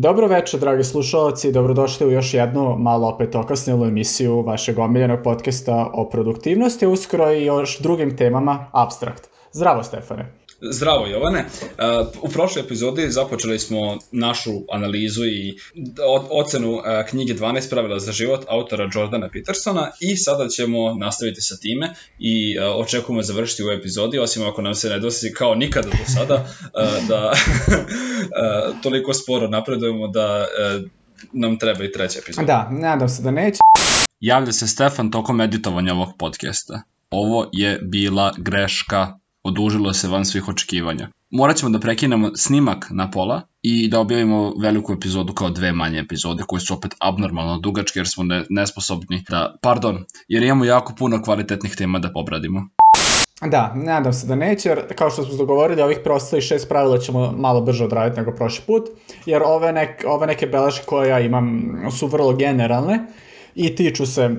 Dobro večer, dragi slušalci, dobrodošli u još jednu malo opet okasnilu emisiju vašeg omiljenog podcasta o produktivnosti, uskoro i još drugim temama abstrakt. Zdravo, Stefane. Zdravo Jovane. Uh, u prošloj epizodi započeli smo našu analizu i ocenu uh, knjige 12 pravila za život autora Jordana Petersona i sada ćemo nastaviti sa time i uh, očekujemo završiti u epizodi, osim ako nam se ne dosi kao nikada do sada da toliko sporo napredujemo da nam treba i treća epizoda. Da, nadam se da neće. Javlja se Stefan tokom editovanja ovog podcasta. Ovo je bila greška odužilo se van svih očekivanja. Morat ćemo da prekinemo snimak na pola i da objavimo veliku epizodu kao dve manje epizode koje su opet abnormalno dugačke jer smo ne, nesposobni da, pardon, jer imamo jako puno kvalitetnih tema da obradimo. Da, nadam se da neće, jer kao što smo dogovorili, ovih prostorih šest pravila ćemo malo brže odraditi nego prošli put, jer ove, nek, ove neke beleške koje ja imam su vrlo generalne i tiču se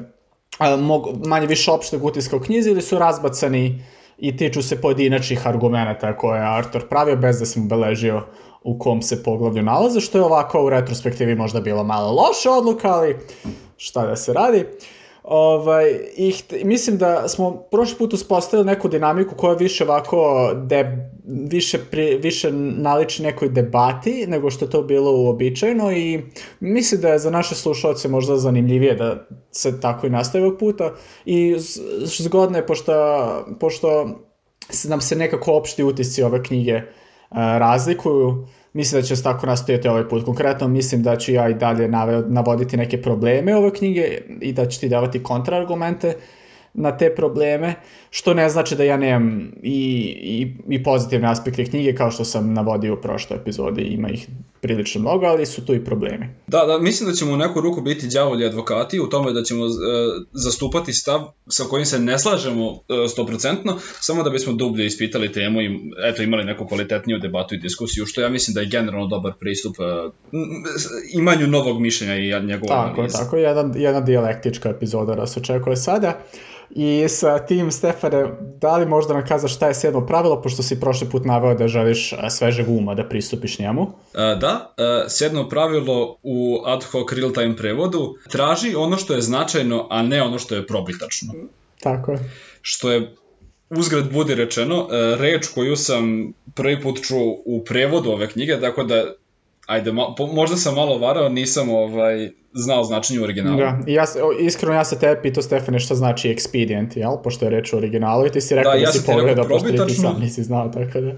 mog, manje više opšteg utiska u knjizi ili su razbacani i tiču se pojedinačnih argumenta koje je Artur pravio bez da sam beležio u kom se poglavlju nalaze, što je ovako u retrospektivi možda bila malo loša odluka, ali šta da se radi. Ovaj, i mislim da smo prošli put uspostavili neku dinamiku koja više ovako de, više, pri, više naliči nekoj debati nego što je to bilo uobičajeno i mislim da je za naše slušalce možda zanimljivije da se tako i nastavi ovog puta. I zgodno je pošto, pošto nam se nekako opšti utisci ove knjige uh, razlikuju mislim da će se tako nastaviti ovaj put. Konkretno mislim da ću ja i dalje navoditi neke probleme ove knjige i da ću ti davati kontraargumente na te probleme, što ne znači da ja nemam i, i, i pozitivne aspekte knjige, kao što sam navodio u prošloj epizodi, ima ih prilično mnogo, ali su tu i problemi. Da, da, mislim da ćemo u neku ruku biti đavolji advokati u tome da ćemo e, zastupati stav sa kojim se ne slažemo e, samo da bismo dublje ispitali temu i eto imali neku kvalitetniju debatu i diskusiju, što ja mislim da je generalno dobar pristup e, imanju novog mišljenja i njegovog Tako, analize. tako, jedan, jedna dijalektička epizoda da se očekuje sada. I sa tim, Stefane, da li možda nam kazaš šta je sedmo pravilo, pošto si prošli put naveo da želiš svežeg uma da pristupiš njemu? Da, sedmo pravilo u ad hoc real time prevodu traži ono što je značajno, a ne ono što je probitačno. Tako je. Što je uzgled budi rečeno, reč koju sam prvi put čuo u prevodu ove knjige, tako da ajde, ma, po, možda sam malo varao, nisam ovaj, znao značenje u originalu. Da, i ja, iskreno ja se tebe pitao Stefane šta znači expedient, jel? Pošto je reč u originalu i ti si rekao da, da ja si pogledao, pošto ti sam nisi znao, tako da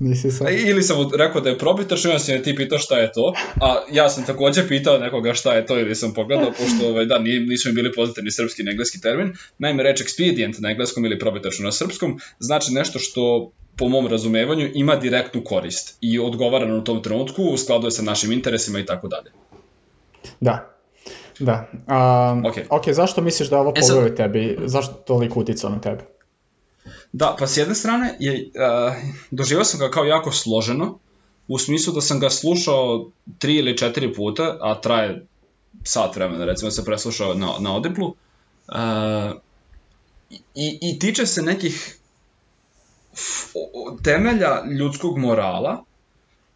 nisi sam. Ili sam rekao da je probitačno, ja sam ti pitao šta je to, a ja sam takođe pitao nekoga šta je to ili sam pogledao, pošto ovaj, da, nisu mi bili pozitivni srpski i engleski termin. Naime, reč expedient na engleskom ili probitačno na srpskom znači nešto što po mom razumevanju, ima direktnu korist i odgovara na tom trenutku, u skladu sa našim interesima i tako dalje. Da, da. Um, ok, okay zašto misliš da ovo e sad... tebi? Zašto toliko uticao na tebe? Da, pa s jedne strane, je, uh, doživao sam ga kao jako složeno, u smislu da sam ga slušao tri ili četiri puta, a traje sat vremena, recimo se preslušao na, na Audible, uh, i, i tiče se nekih temelja ljudskog morala,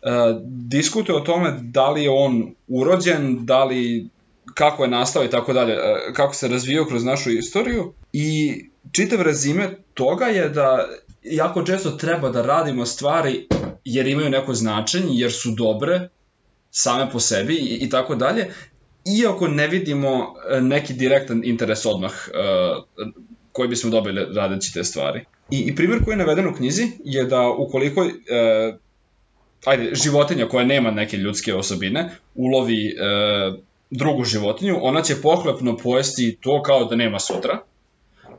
e, diskutuje o tome da li je on urođen, da li kako je nastao i tako dalje, e, kako se razvijao kroz našu istoriju i čitav rezime toga je da jako često treba da radimo stvari jer imaju neko značenje, jer su dobre same po sebi i, i tako dalje, iako ne vidimo e, neki direktan interes odmah uh, koji bismo dobili radeći te stvari. I, i primjer koji je naveden u knjizi je da ukoliko e, ajde, životinja koja nema neke ljudske osobine ulovi e, drugu životinju, ona će pohlepno pojesti to kao da nema sutra,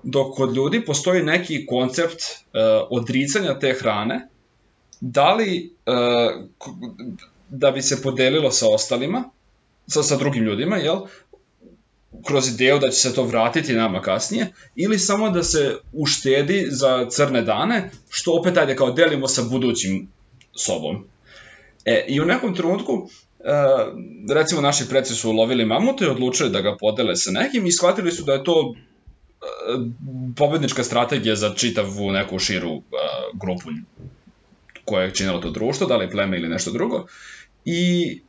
dok kod ljudi postoji neki koncept e, odricanja te hrane, da li e, da bi se podelilo sa ostalima, sa, sa drugim ljudima, jel? Kroz ideju da će se to vratiti nama kasnije, ili samo da se uštedi za crne dane, što opet ajde kao delimo sa budućim sobom. E, I u nekom trenutku, e, recimo naši preci su ulovili mamuta i odlučili da ga podele sa nekim i shvatili su da je to e, pobednička strategija za čitavu neku širu e, grupu koja je činila to društvo, da li pleme ili nešto drugo. I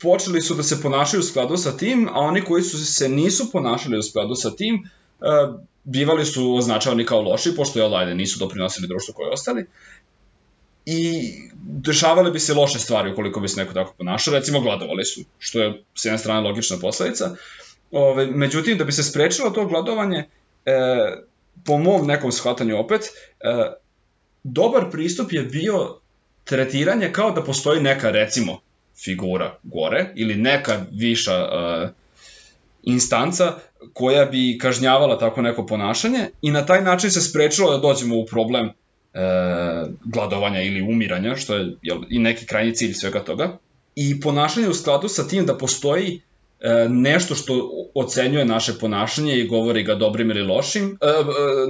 počeli su da se ponašaju u skladu sa tim, a oni koji su se nisu ponašali u skladu sa tim, uh, bivali su označavani kao loši, pošto je ajde, nisu doprinosili društvu koje ostali. I dešavale bi se loše stvari ukoliko bi se neko tako ponašao, recimo gladovali su, što je s jedne strane logična posledica. Ove, međutim, da bi se sprečilo to gladovanje, e, po mom nekom shvatanju opet, e, dobar pristup je bio tretiranje kao da postoji neka, recimo, figura gore ili neka viša uh, instanca koja bi kažnjavala tako neko ponašanje i na taj način se sprečilo da dođemo u problem e, gladovanja ili umiranja, što je jel, i neki krajnji cilj svega toga. I ponašanje u skladu sa tim da postoji e, nešto što ocenjuje naše ponašanje i govori ga dobrim ili lošim, e, e,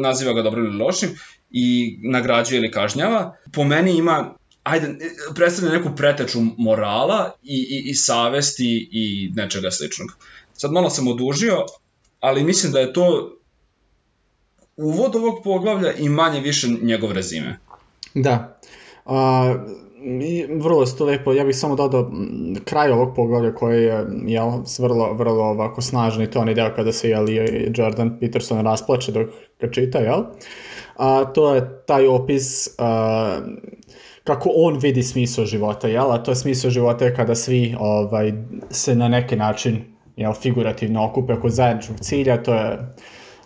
naziva ga dobrim ili lošim i nagrađuje ili kažnjava, po meni ima ajde, predstavlja neku preteču morala i, i, i savesti i nečega sličnog. Sad malo sam odužio, ali mislim da je to uvod ovog poglavlja i manje više njegov rezime. Da. A, i vrlo je to lepo, ja bih samo dodao kraj ovog poglavlja koji je jel, vrlo, vrlo ovako snažni, to onaj deo kada se jel, Jordan Peterson rasplače dok ga čita, jel? A, to je taj opis a, kako on vidi smisao života, jel? A to je smisao života je kada svi ovaj, se na neki način jel, figurativno okupe oko zajedničkog cilja, to je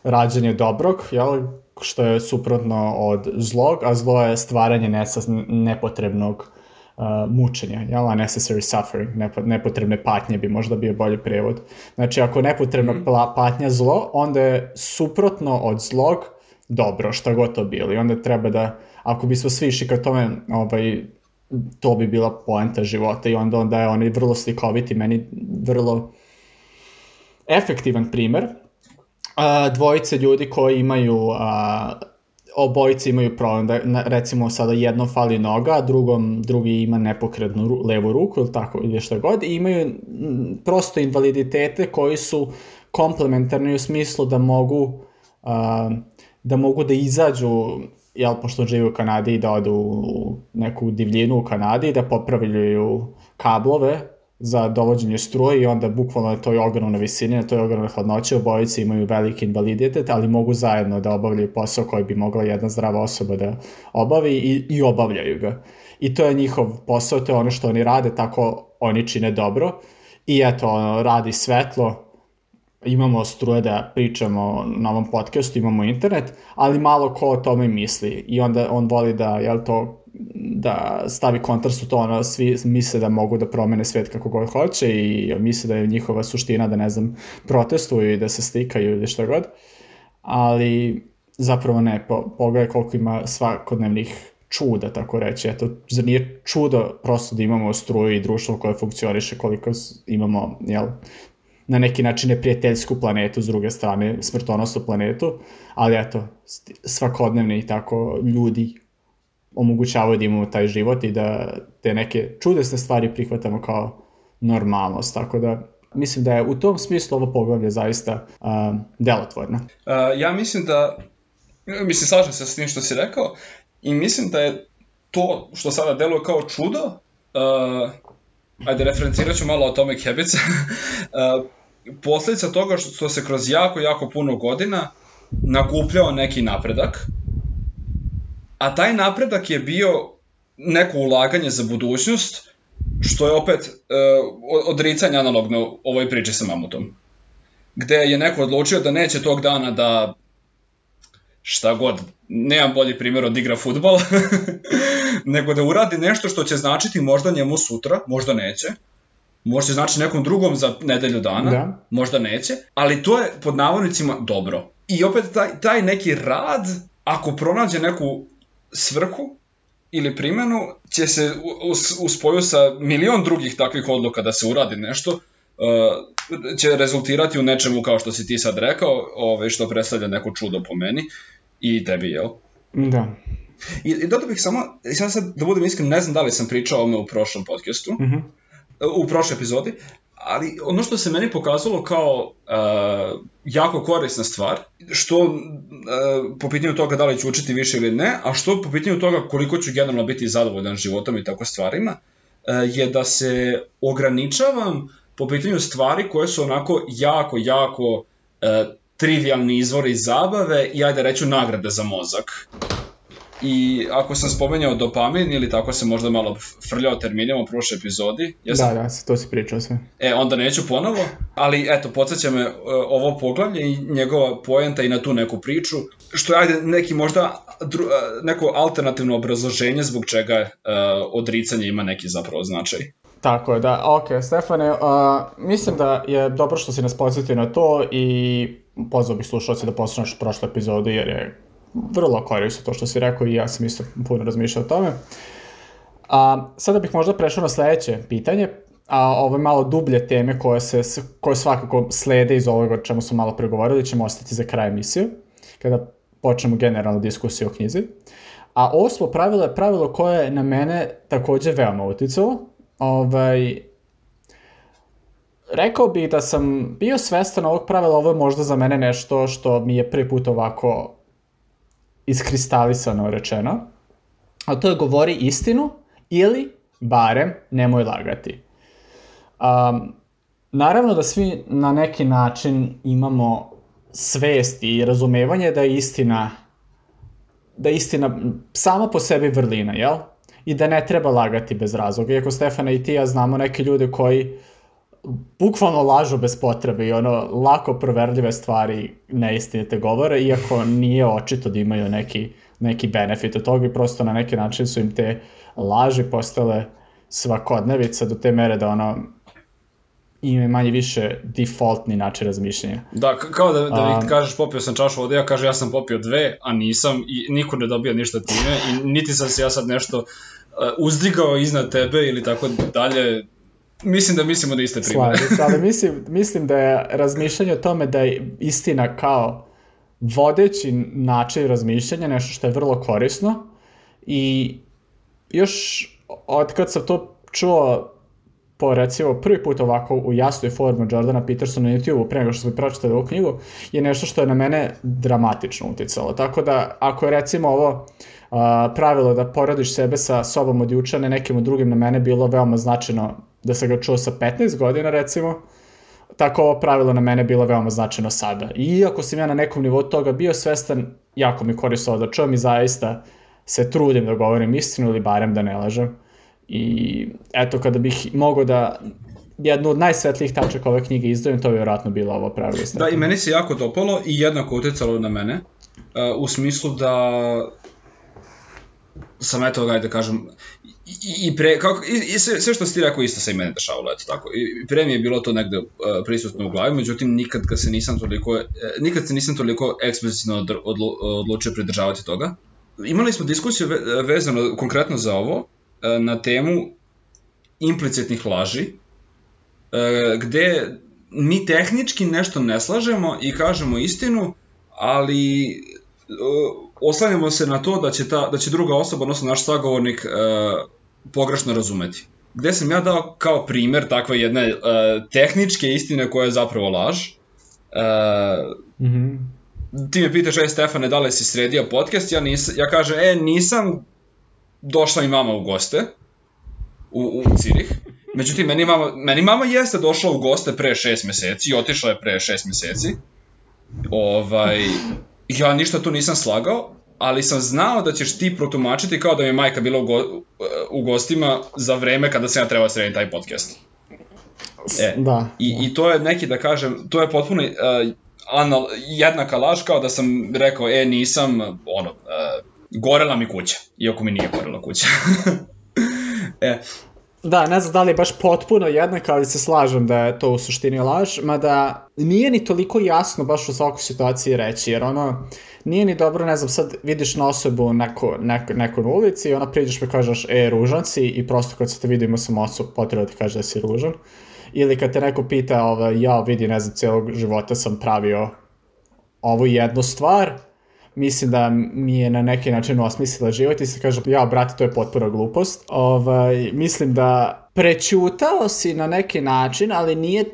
rađanje dobrog, jel, što je suprotno od zlog, a zlo je stvaranje nesas, nepotrebnog uh, mučenja, jel, unnecessary suffering, nepotrebne patnje bi možda bio bolji prevod. Znači, ako nepotrebna mm patnja zlo, onda je suprotno od zlog dobro, šta god to bilo. I onda treba da, ako bismo svi išli ka tome, ovaj, to bi bila poenta života i onda, onda je oni vrlo slikoviti, meni vrlo efektivan primer. Dvojice ljudi koji imaju obojice imaju problem, da recimo sada jednom fali noga, a drugom, drugi ima nepokretnu levu ruku ili tako ili šta god, i imaju prosto invaliditete koji su komplementarni u smislu da mogu da mogu da izađu jel, pošto živi u Kanadi i da odu u neku divljinu u Kanadi, da popravljaju kablove za dovođenje struje i onda bukvalno na toj ogromnoj visini, na toj ogromnoj hladnoći obojice imaju veliki invaliditet, ali mogu zajedno da obavljaju posao koji bi mogla jedna zdrava osoba da obavi i, i obavljaju ga. I to je njihov posao, to je ono što oni rade, tako oni čine dobro. I eto, ono, radi svetlo, imamo struje da pričamo na ovom podcastu, imamo internet, ali malo ko o tome misli. I onda on voli da, jel to, da stavi kontrast u to, ono, svi misle da mogu da promene svet kako god hoće i misle da je njihova suština da, ne znam, protestuju i da se stikaju ili što god, ali zapravo ne, po, pogledaj koliko ima svakodnevnih čuda, tako reći. Eto, zar nije čudo prosto da imamo struju i društvo koje funkcioniše, koliko imamo, jel, na neki način neprijateljsku planetu, s druge strane smrtonosnu planetu, ali eto, svakodnevni i tako ljudi omogućavaju da imamo taj život i da te neke čudesne stvari prihvatamo kao normalnost, tako da mislim da je u tom smislu ovo poglavlje zaista uh, delotvorno. Uh, ja mislim da, mislim, slažem se s tim što si rekao i mislim da je to što sada deluje kao čudo, uh, ajde referencirat ću malo o tome Habits, posledica toga što se kroz jako, jako puno godina nakupljao neki napredak, a taj napredak je bio neko ulaganje za budućnost, što je opet uh, odricanje analogno ovoj priči sa mamutom. Gde je neko odlučio da neće tog dana da šta god, nemam bolji primjer od igra futbol, nego da uradi nešto što će značiti možda njemu sutra, možda neće, možda znači nekom drugom za nedelju dana, da. možda neće, ali to je pod navodnicima dobro. I opet taj, taj neki rad, ako pronađe neku svrhu ili primenu, će se u, spoju sa milion drugih takvih odluka da se uradi nešto, uh, će rezultirati u nečemu kao što si ti sad rekao, ovaj, što predstavlja neko čudo po meni i tebi, jel? Da. I, i dodao bih samo, sad, sad da budem iskren, ne znam da li sam pričao o ome u prošlom podcastu, mm -hmm u prošloj epizodi, ali ono što se meni pokazalo kao uh, jako korisna stvar, što uh, po pitanju toga da li ću učiti više ili ne, a što po pitanju toga koliko ću generalno biti zadovoljan životom i tako stvarima, je da se ograničavam po pitanju stvari koje su onako jako, jako e, trivialni izvori zabave i ajde reću nagrade za mozak. I ako sam spomenjao dopamin ili tako se možda malo frljao terminima u prošloj epizodi. Jesam... Da, da, to si pričao sve. E, onda neću ponovo, ali eto, podsjeća me uh, ovo poglavlje i njegova poenta i na tu neku priču, što je ajde neki možda dru, uh, neko alternativno obrazloženje zbog čega uh, odricanje ima neki zapravo značaj. Tako je, da. Ok, Stefane, uh, mislim da je dobro što si nas podsjetio na to i pozvao bih slušalce da poslušaš prošlu epizodu jer je vrlo korisno to što si rekao i ja sam isto puno razmišljao o tome. A, sada bih možda prešao na sledeće pitanje, a ove malo dublje teme koje, se, koje svakako slede iz ovoga o čemu smo malo pregovorili ćemo ostati za kraj emisije, kada počnemo generalnu diskusiju o knjizi. A osmo pravilo je pravilo koje je na mene takođe veoma uticalo. Ovaj, rekao bih da sam bio svestan ovog pravila, ovo je možda za mene nešto što mi je prvi put ovako iskristalisano rečeno, a to je govori istinu ili barem nemoj lagati. Um, naravno da svi na neki način imamo svest i razumevanje da je istina da je istina sama po sebi vrlina, jel? I da ne treba lagati bez razloga. Iako Stefana i ti ja znamo neke ljude koji bukvalno lažu bez potrebe i ono lako proverljive stvari neistinite govore, iako nije očito da imaju neki, neki benefit od toga i prosto na neki način su im te laži postale svakodnevica do te mere da ono ima manje više defaultni način razmišljanja. Da, kao da, da um, kažeš popio sam čašu vode, ja kažem ja sam popio dve, a nisam i niko ne dobija ništa time i niti sam se ja sad nešto uh, uzdigao iznad tebe ili tako dalje, Mislim da mislimo da iste primere. Slažem ali mislim, mislim da je razmišljanje o tome da je istina kao vodeći način razmišljanja nešto što je vrlo korisno i još od kad sam to čuo po recimo prvi put ovako u jasnoj formu Jordana Petersona na YouTube-u pre nego što smo pročitali ovu knjigu je nešto što je na mene dramatično uticalo. Tako da ako je recimo ovo a, pravilo da porodiš sebe sa sobom od juča, ne nekim drugim na mene bilo veoma značajno da sam ga čuo sa 15 godina recimo, tako ovo pravilo na mene bilo veoma značajno sada. I iako sam ja na nekom nivou toga bio svestan, jako mi koristilo da čujem i zaista se trudim da govorim istinu ili barem da ne lažem. I eto, kada bih mogao da jednu od najsvetlijih tačaka ove knjige izdvojim, to bi vjerojatno bilo ovo pravilo. Da, i meni se jako dopalo i jednako utjecalo na mene, uh, u smislu da sam eto, da kažem, i, i pre, kako, i, i sve, sve što si ti rekao isto se i mene dešavalo, eto tako. I pre mi je bilo to negde uh, prisutno u glavi, međutim nikad kad se nisam toliko, uh, nikad se nisam toliko eksplicitno odlu, odlučio pridržavati toga. Imali smo diskusiju ve, vezano konkretno za ovo, uh, na temu implicitnih laži, uh, gde mi tehnički nešto ne slažemo i kažemo istinu, ali uh, oslanjamo se na to da će, ta, da će druga osoba, odnosno naš sagovornik, uh, pogrešno razumeti. Gde sam ja dao kao primer takve jedne uh, tehničke istine koja je zapravo laž. Uh, mm -hmm. Ti me pitaš, ej Stefane, da li si sredio podcast? Ja, nis, ja kažem, e, nisam došla i mama u goste u, u Cirih. Međutim, meni mama, meni mama jeste došla u goste pre šest meseci i otišla je pre šest meseci. Ovaj, ja ništa tu nisam slagao, ali sam znao da ćeš ti protumačiti kao da mi je majka bila u, go, u gostima za vreme kada sam ja trebao srediti taj podcast. E, da. I, I to je neki, da kažem, to je potpuno uh, anal, jednaka laž kao da sam rekao, e, nisam, ono, uh, gorela mi kuća, iako mi nije gorela kuća. e, Da, ne znam da li je baš potpuno jednaka, ali se slažem da je to u suštini laž, mada nije ni toliko jasno baš u svakoj situaciji reći, jer ono, nije ni dobro, ne znam, sad vidiš na osobu neko, neko, neko na ulici i ona priđeš pa kažeš, e, ružan si i prosto kad se te vidimo sam osob, potrebno da ti kaže da si ružan. Ili kad te neko pita, ovaj, ja vidi, ne znam, celog života sam pravio ovu jednu stvar, mislim da mi je na neki način osmislila život i se kaže, ja, brate, to je potpuna glupost. Ovaj, mislim da prećutao si na neki način, ali nije,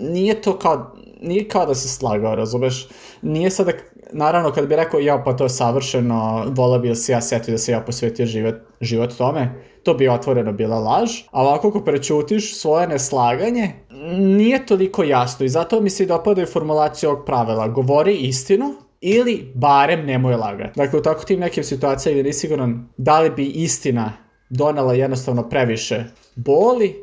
nije to kao, nije kao da se slagao, razumeš? Nije sada naravno kad bi rekao ja pa to je savršeno, vola bi da se ja setio da se ja posvetio život, život tome, to bi otvoreno bila laž, a ovako ako prečutiš svoje neslaganje, nije toliko jasno i zato mi se i dopada i formulacija ovog pravila. Govori istinu, ili barem nemoj lagati. Dakle, u tako tim nekim situacijama gdje nisi siguran da li bi istina donala jednostavno previše boli,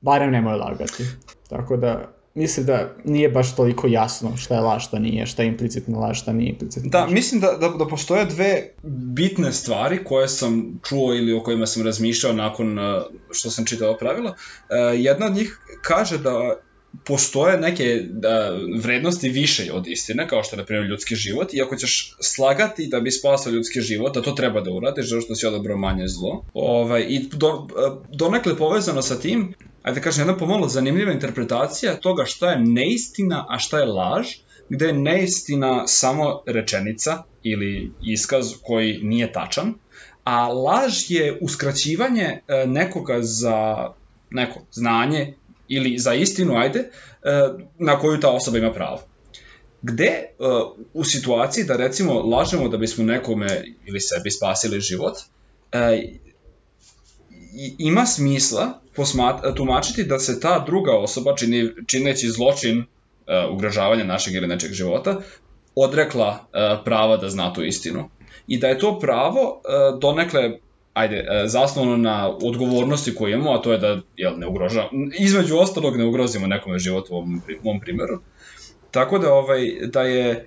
barem nemoj lagati. Tako da, mislim da nije baš toliko jasno šta je laž, šta nije, šta je implicitna laž, šta nije implicitna Da, mislim da, da, da postoje dve bitne stvari koje sam čuo ili o kojima sam razmišljao nakon uh, što sam čitao pravila. Uh, jedna od njih kaže da postoje neke da, vrednosti više od istine, kao što je, na primjer, ljudski život, i ako ćeš slagati da bi spasao ljudski život, da to treba da uradiš, zato što si odabrao manje zlo. Ovaj, I do, donekle povezano sa tim, ajde da kažem, jedna pomalo zanimljiva interpretacija toga šta je neistina, a šta je laž, gde je neistina samo rečenica ili iskaz koji nije tačan, a laž je uskraćivanje e, nekoga za neko znanje ili za istinu, ajde, e, na koju ta osoba ima pravo. Gde e, u situaciji da recimo lažemo da bismo nekome ili sebi spasili život, e, ima smisla tumačiti da se ta druga osoba čini, čineći zločin ugrožavanja našeg ili nečeg života odrekla prava da zna tu istinu. I da je to pravo donekle ajde, e, zasnovano na odgovornosti koju imamo, a to je da jel, ne ugrožavamo, između ostalog ne ugrozimo nekome život u ovom, u ovom primjeru. Tako da, ovaj, da je e,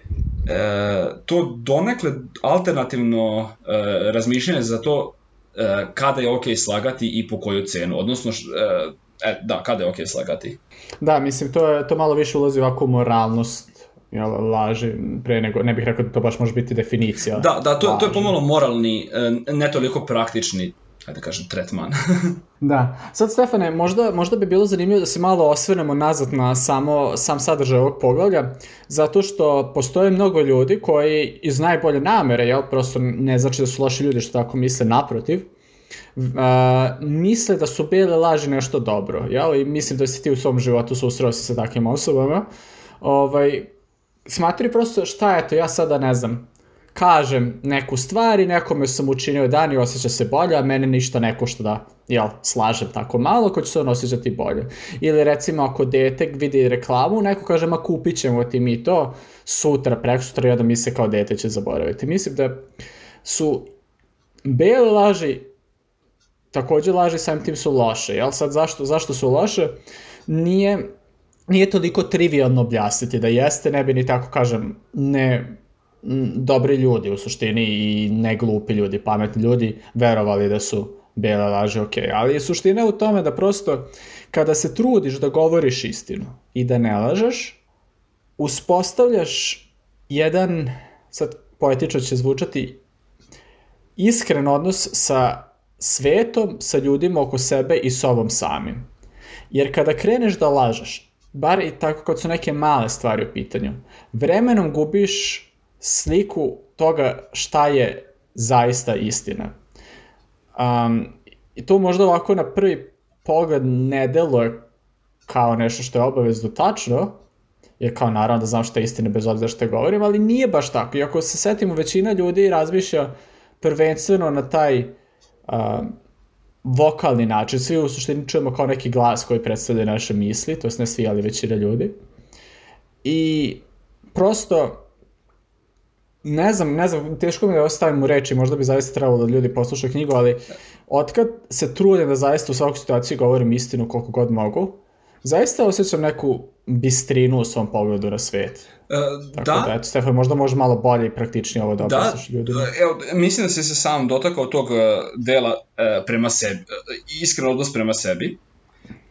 to donekle alternativno e, razmišljanje za to e, kada je ok slagati i po koju cenu, odnosno e, e, da, kada je ok slagati. Da, mislim, to, je, to malo više ulazi ovako moralnost jel, laži, pre nego, ne bih rekao da to baš može biti definicija. Da, da, to, to je pomalo moralni, e, ne toliko praktični ajde da kažem, tretman. da. Sad, Stefane, možda, možda bi bilo zanimljivo da se malo osvrnemo nazad na samo, sam sadržaj ovog poglavlja, zato što postoje mnogo ljudi koji iz najbolje namere, jel, prosto ne znači da su loši ljudi što tako misle naprotiv, uh, misle da su bele laži nešto dobro, jel, i mislim da si ti u svom životu susreo se sa takvim osobama, ovaj, smatri prosto šta je to, ja sada ne znam, kažem neku stvar i nekome sam učinio dan i osjeća se bolje, a mene ništa ne košta da jel, slažem tako malo, ko će se on osjećati bolje. Ili recimo ako dete vidi reklamu, neko kaže, ma kupit ćemo ti mi to, sutra, preko sutra, da mi se kao dete će zaboraviti. Mislim da su bele laži takođe laži samim tim su loše, jel? Sad zašto, zašto su loše? Nije, nije toliko trivialno objasniti da jeste, ne bi ni tako kažem, ne dobri ljudi u suštini i ne glupi ljudi, pametni ljudi verovali da su bele laže ok, ali suština je u tome da prosto kada se trudiš da govoriš istinu i da ne lažeš, uspostavljaš jedan, sad poetično će zvučati, iskren odnos sa svetom, sa ljudima oko sebe i sobom samim. Jer kada kreneš da lažeš, bar i tako kad su neke male stvari u pitanju, vremenom gubiš sliku toga šta je zaista istina. Um, I to možda ovako na prvi pogled ne deluje kao nešto što je obavezno tačno, jer kao naravno da znam šta je istina bez obzira što govorim, ali nije baš tako. I ako se setimo, većina ljudi razmišlja prvenstveno na taj um, vokalni način, svi u suštini čujemo kao neki glas koji predstavlja naše misli, to ne svi, ali većina ljudi. I prosto, ne znam, ne znam, teško mi da ostavim u reči, možda bi zaista trebalo da ljudi poslušaju knjigu, ali otkad se trudim da zaista u svakoj situaciji govorim istinu koliko god mogu, zaista osjećam neku bistrinu u svom pogledu na svet. Uh, Tako da, da eto, Stefan, možda može malo bolje i praktičnije ovo da objasniš da, ljudima. Evo, mislim da si se sam dotakao tog e, dela uh, prema sebi, uh, iskren odnos prema sebi,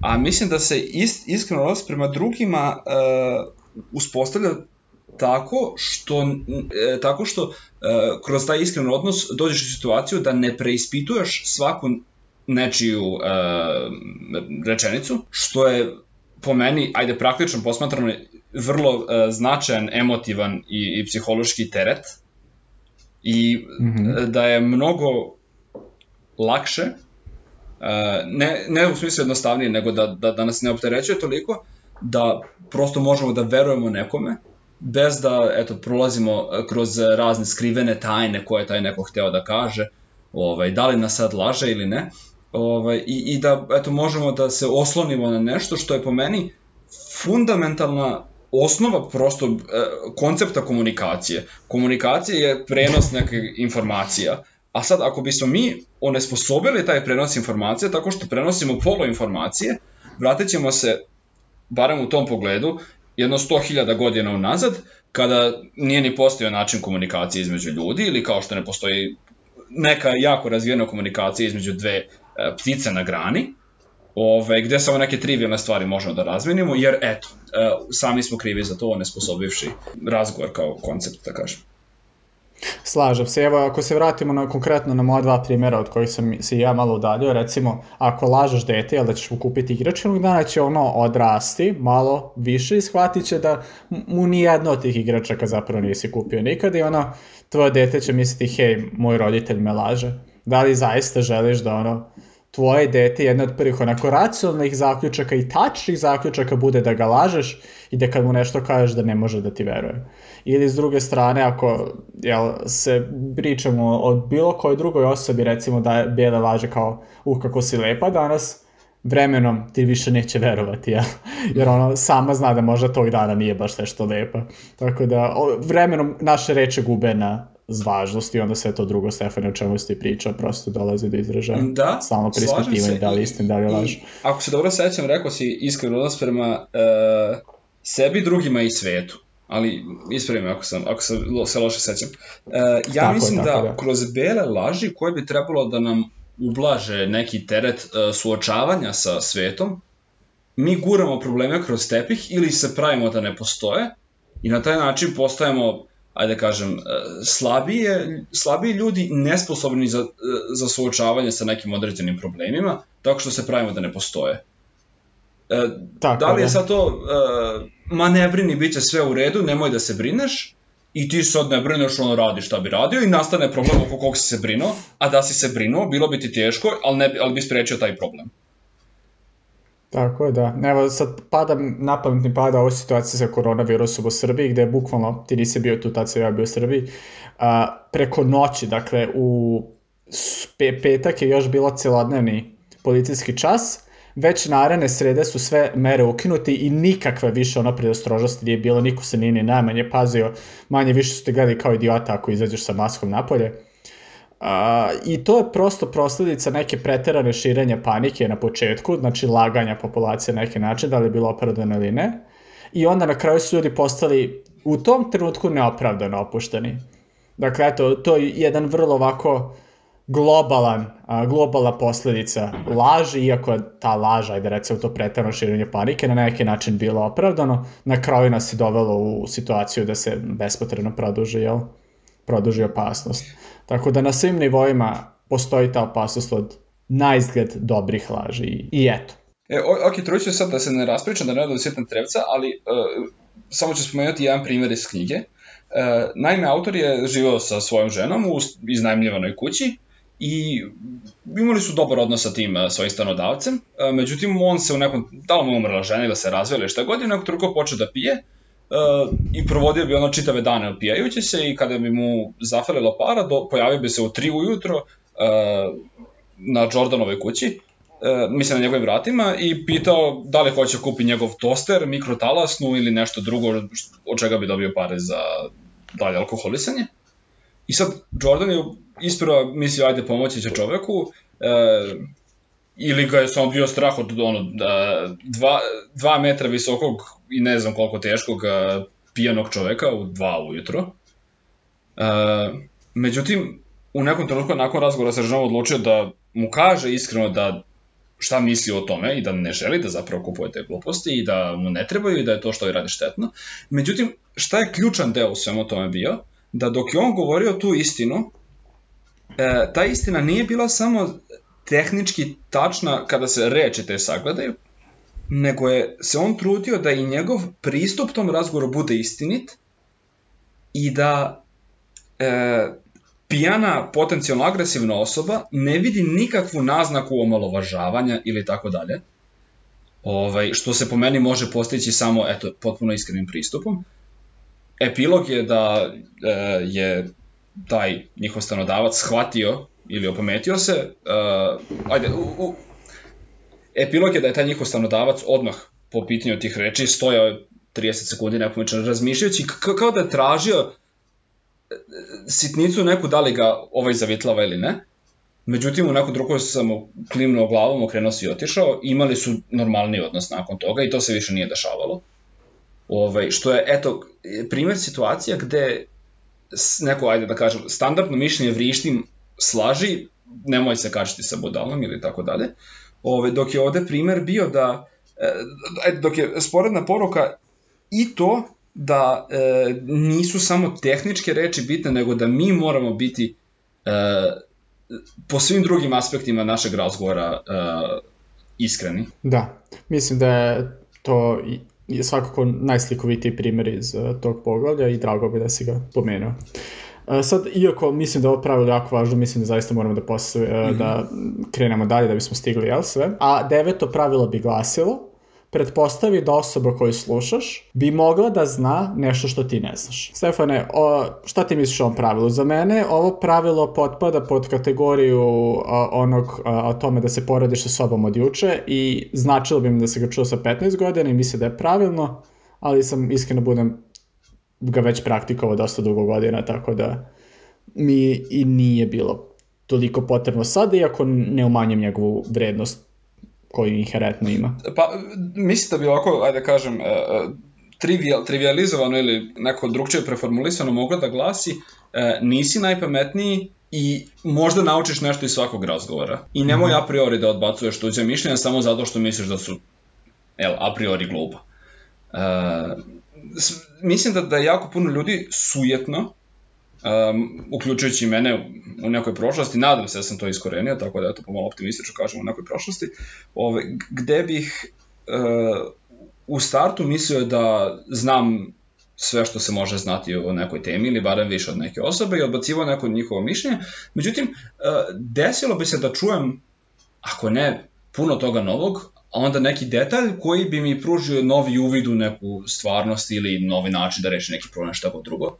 a mislim da se ist, iskren odnos prema drugima uh, uspostavlja tako što, e, tako što e, kroz taj iskren odnos dođeš u situaciju da ne preispituješ svaku nečiju e, rečenicu, što je po meni, ajde praktično posmatrano, vrlo uh, značajan, emotivan i, i psihološki teret i mm -hmm. da je mnogo lakše, uh, ne, ne u smislu jednostavnije, nego da, da, da nas ne opterećuje toliko, da prosto možemo da verujemo nekome bez da eto prolazimo kroz razne skrivene tajne koje taj neko hteo da kaže, ovaj da li nas sad laže ili ne. Ovaj i i da eto možemo da se oslonimo na nešto što je po meni fundamentalna osnova prosto e, koncepta komunikacije. Komunikacija je prenos neke informacija, a sad ako bismo mi onesposobili taj prenos informacija tako što prenosimo polo informacije, vratit ćemo se, barem u tom pogledu, jedno 100.000 godina unazad, kada nije ni postojao način komunikacije između ljudi ili kao što ne postoji neka jako razvijena komunikacija između dve ptice na grani, ove, gde samo neke trivialne stvari možemo da razmenimo, jer eto, e, sami smo krivi za to, nesposobivši razgovor kao koncept, da kažem. Slažem se. Evo, ako se vratimo na, konkretno na moja dva primjera od kojih sam se ja malo udaljio, recimo, ako lažeš dete, jel da ćeš mu kupiti igrač, jednog dana će ono odrasti malo više i shvatit će da mu nijedno od tih igračaka zapravo nisi kupio nikada i ono, tvoje dete će misliti, hej, moj roditelj me laže. Da li zaista želiš da ono, tvoje dete jedna od prvih onako racionalnih zaključaka i tačnih zaključaka bude da ga lažeš i da kad mu nešto kažeš da ne može da ti veruje. Ili s druge strane, ako jel, se pričamo o bilo kojoj drugoj osobi, recimo da je bijele laže kao, uh, kako si lepa danas, vremenom ti više neće verovati, ja? jer ono sama zna da možda tog dana nije baš nešto lepa. Tako da vremenom naše reče gube na važnost i onda sve to drugo Stefane o čemu ste pričao prosto dolazi do izražaja. Da, Stalno prispitivanje da li istin, da li laž. I, ako se dobro sećam, rekao si iskren odnos prema uh, sebi, drugima i svetu ali ispravi me ako, sam, ako sam, se loše sećam. Uh, ja tako mislim je, da, da kroz bele laži koje bi trebalo da nam ublaže neki teret uh, suočavanja sa svetom, mi guramo probleme kroz tepih ili se pravimo da ne postoje i na taj način postajemo ajde da kažem, e, slabije, slabiji ljudi nesposobni za, e, za suočavanje sa nekim određenim problemima, tako što se pravimo da ne postoje. E, tako, da li je sad to, e, ma ne brini, bit će sve u redu, nemoj da se brineš, i ti sad ne brineš, ono radi šta bi radio i nastane problem oko kog si se brinuo, a da si se brinuo, bilo bi ti teško, ali, ne, ali bi sprečio taj problem. Tako je, da. Evo, sad pada, na pamet mi pada ova situacija sa koronavirusom u Srbiji, gde je bukvalno, ti nisi bio tu, tad sam ja bio u Srbiji, a, preko noći, dakle, u pe, petak je još bilo celodnevni policijski čas, već naredne srede su sve mere ukinuti i nikakve više ono predostrožnosti nije bilo, niko se nije ni najmanje pazio, manje više su te gledali kao idiota ako izađeš sa maskom napolje. A, I to je prosto posledica neke preterane širenja panike na početku, znači laganja populacije na neki način, da li je bilo opravdano ili ne. I onda na kraju su ljudi postali u tom trenutku neopravdano opušteni. Dakle, eto, to je jedan vrlo ovako globalan, a, globalna posledica laži, iako je ta laža, ajde recimo to preterano širenje panike, na neki način bilo opravdano, na kraju nas je dovelo u situaciju da se bespotrebno produži, jel? Produži opasnost. Tako da na svim nivoima postoji ta opasnost od najzgled dobrih laži i eto. E, ok, truću sad da se ne raspričam, da ne odam sjetna trevca, ali uh, samo ću spomenuti jedan primjer iz knjige. Uh, naime, autor je živao sa svojom ženom u iznajmljivanoj kući i imali su dobar odnos sa tim uh, svojim stanodavcem, uh, međutim on se u nekom, da li mu umrla žena ili se razvela šta god, i nekog truko počeo da pije, uh, i provodio bi ono čitave dane opijajući se i kada bi mu zafalilo para, do, pojavio bi se u 3 ujutro uh, na Jordanovoj kući, uh, mislim na njegovim vratima i pitao da li hoće kupi njegov toster, mikrotalasnu ili nešto drugo od čega bi dobio pare za dalje alkoholisanje. I sad Jordan je ispravo mislio ajde pomoći će čoveku, uh, ili ga je samo bio strah od ono, da, dva, dva metra visokog i ne znam koliko teškog pijanog čoveka u dva ujutro. Uh, međutim, u nekom trenutku nakon razgovora sa ženom odlučio da mu kaže iskreno da šta misli o tome i da ne želi da zapravo kupuje te gluposti i da mu ne trebaju i da je to što je radi štetno. Međutim, šta je ključan deo u svemu tome bio? Da dok je on govorio tu istinu, e, ta istina nije bila samo tehnički tačna kada se reči te sagledaju, nego je se on trudio da i njegov pristup tom razgovoru bude istinit i da e, pijana potencijalno agresivna osoba ne vidi nikakvu naznaku omalovažavanja ili tako dalje. Ovaj, što se po meni može postići samo eto, potpuno iskrenim pristupom. epilog je da e, je taj njihov stanodavac shvatio ili opametio se, uh, ajde, u, u, epilog je da je taj njihov stanodavac odmah po pitanju tih reči stojao 30 sekundi nepomično razmišljajući kao da je tražio sitnicu neku da li ga ovaj zavitlava ili ne. Međutim, u nekom drugom sam klimnuo glavom, okrenuo se i otišao, imali su normalni odnos nakon toga i to se više nije dešavalo. Ovaj, što je, eto, primjer situacija gde neko, ajde da kažem, standardno mišljenje vrištim slaži, nemoj se kačiti sa budalom ili tako dalje. Ove, dok je ovde primer bio da, e, dok je sporedna poruka i to da e, nisu samo tehničke reči bitne, nego da mi moramo biti e, po svim drugim aspektima našeg razgovora e, iskreni. Da, mislim da je to je svakako najslikovitiji primjer iz uh, tog poglavlja i drago bi da si ga pomenuo. Uh, sad, iako mislim da je ovo pravilo jako važno, mislim da zaista moramo da, posle, uh, mm -hmm. da krenemo dalje da bismo stigli, jel sve? A deveto pravilo bi glasilo, pretpostavi da osoba koju slušaš bi mogla da zna nešto što ti ne znaš. Stefane, o, šta ti misliš o ovom pravilu? Za mene ovo pravilo potpada pod kategoriju a, onog a, tome da se porediš sa sobom od juče i značilo bi mi da se ga čuo sa 15 godina i misle da je pravilno, ali sam iskreno budem ga već praktikovao dosta dugo godina, tako da mi i nije bilo toliko potrebno sada, iako ne umanjem njegovu vrednost koju inherentno ima. Pa, mislim da bi ovako, ajde da kažem, e, e, trivial, trivializovano ili neko drugčije preformulisano moglo da glasi e, nisi najpametniji i možda naučiš nešto iz svakog razgovora. I nemoj -hmm. a priori da odbacuješ tuđe mišljenja samo zato što misliš da su el, a priori glupa. Uh, mislim da, da jako puno ljudi sujetno um, uključujući mene u nekoj prošlosti, nadam se da sam to iskorenio, tako da to pomalo optimistično kažem u nekoj prošlosti, ove, gde bih uh, u startu mislio da znam sve što se može znati o nekoj temi ili barem više od neke osobe i odbacivo neko njihovo mišljenje. Međutim, uh, desilo bi se da čujem, ako ne puno toga novog, a onda neki detalj koji bi mi pružio novi uvid u neku stvarnost ili novi način da reši neki problem šta god drugo.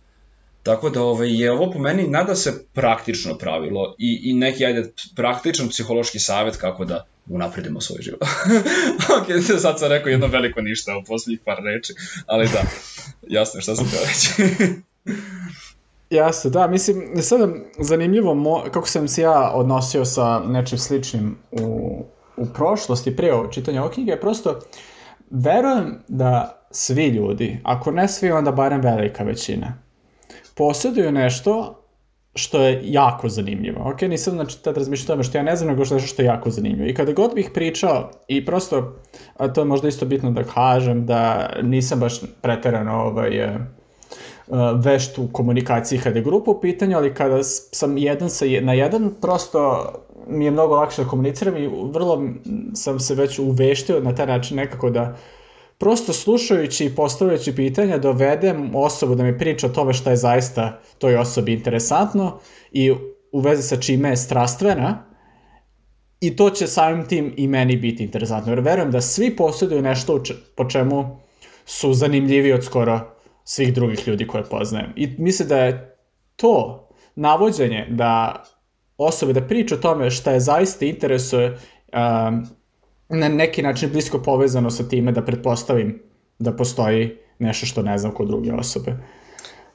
Tako da ovaj, je ovo po meni nada se praktično pravilo i, i neki ajde praktičan psihološki savet kako da unapredimo svoj život. ok, sad sam rekao jedno veliko ništa u poslednjih par reči, ali da, jasno šta sam teo reći. Jasno, da, mislim, sada zanimljivo mo, kako sam se ja odnosio sa nečim sličnim u, u prošlosti, pre ovo čitanja ove knjige, prosto verujem da svi ljudi, ako ne svi, onda barem velika većina, posjeduju nešto što je jako zanimljivo. Ok, nisam znači tad razmišljao tome što ja ne znam, nego što nešto što je jako zanimljivo. I kada god bih pričao, i prosto, a to je možda isto bitno da kažem, da nisam baš preterano ovaj, e, vešt u komunikaciji kada je grupa u pitanju, ali kada sam jedan sa, na jedan, prosto mi je mnogo lakše da komuniciram i vrlo sam se već uveštio na taj način nekako da prosto slušajući i postavljajući pitanja dovedem osobu da mi priča o tome šta je zaista toj osobi interesantno i u vezi sa čime je strastvena i to će samim tim i meni biti interesantno. Jer verujem da svi posjeduju nešto po čemu su zanimljivi od skoro svih drugih ljudi koje poznajem. I mislim da je to navođenje da osobe da priča o tome šta je zaista interesuje um, na neki način blisko povezano sa time da pretpostavim da postoji nešto što ne znam kod druge osobe.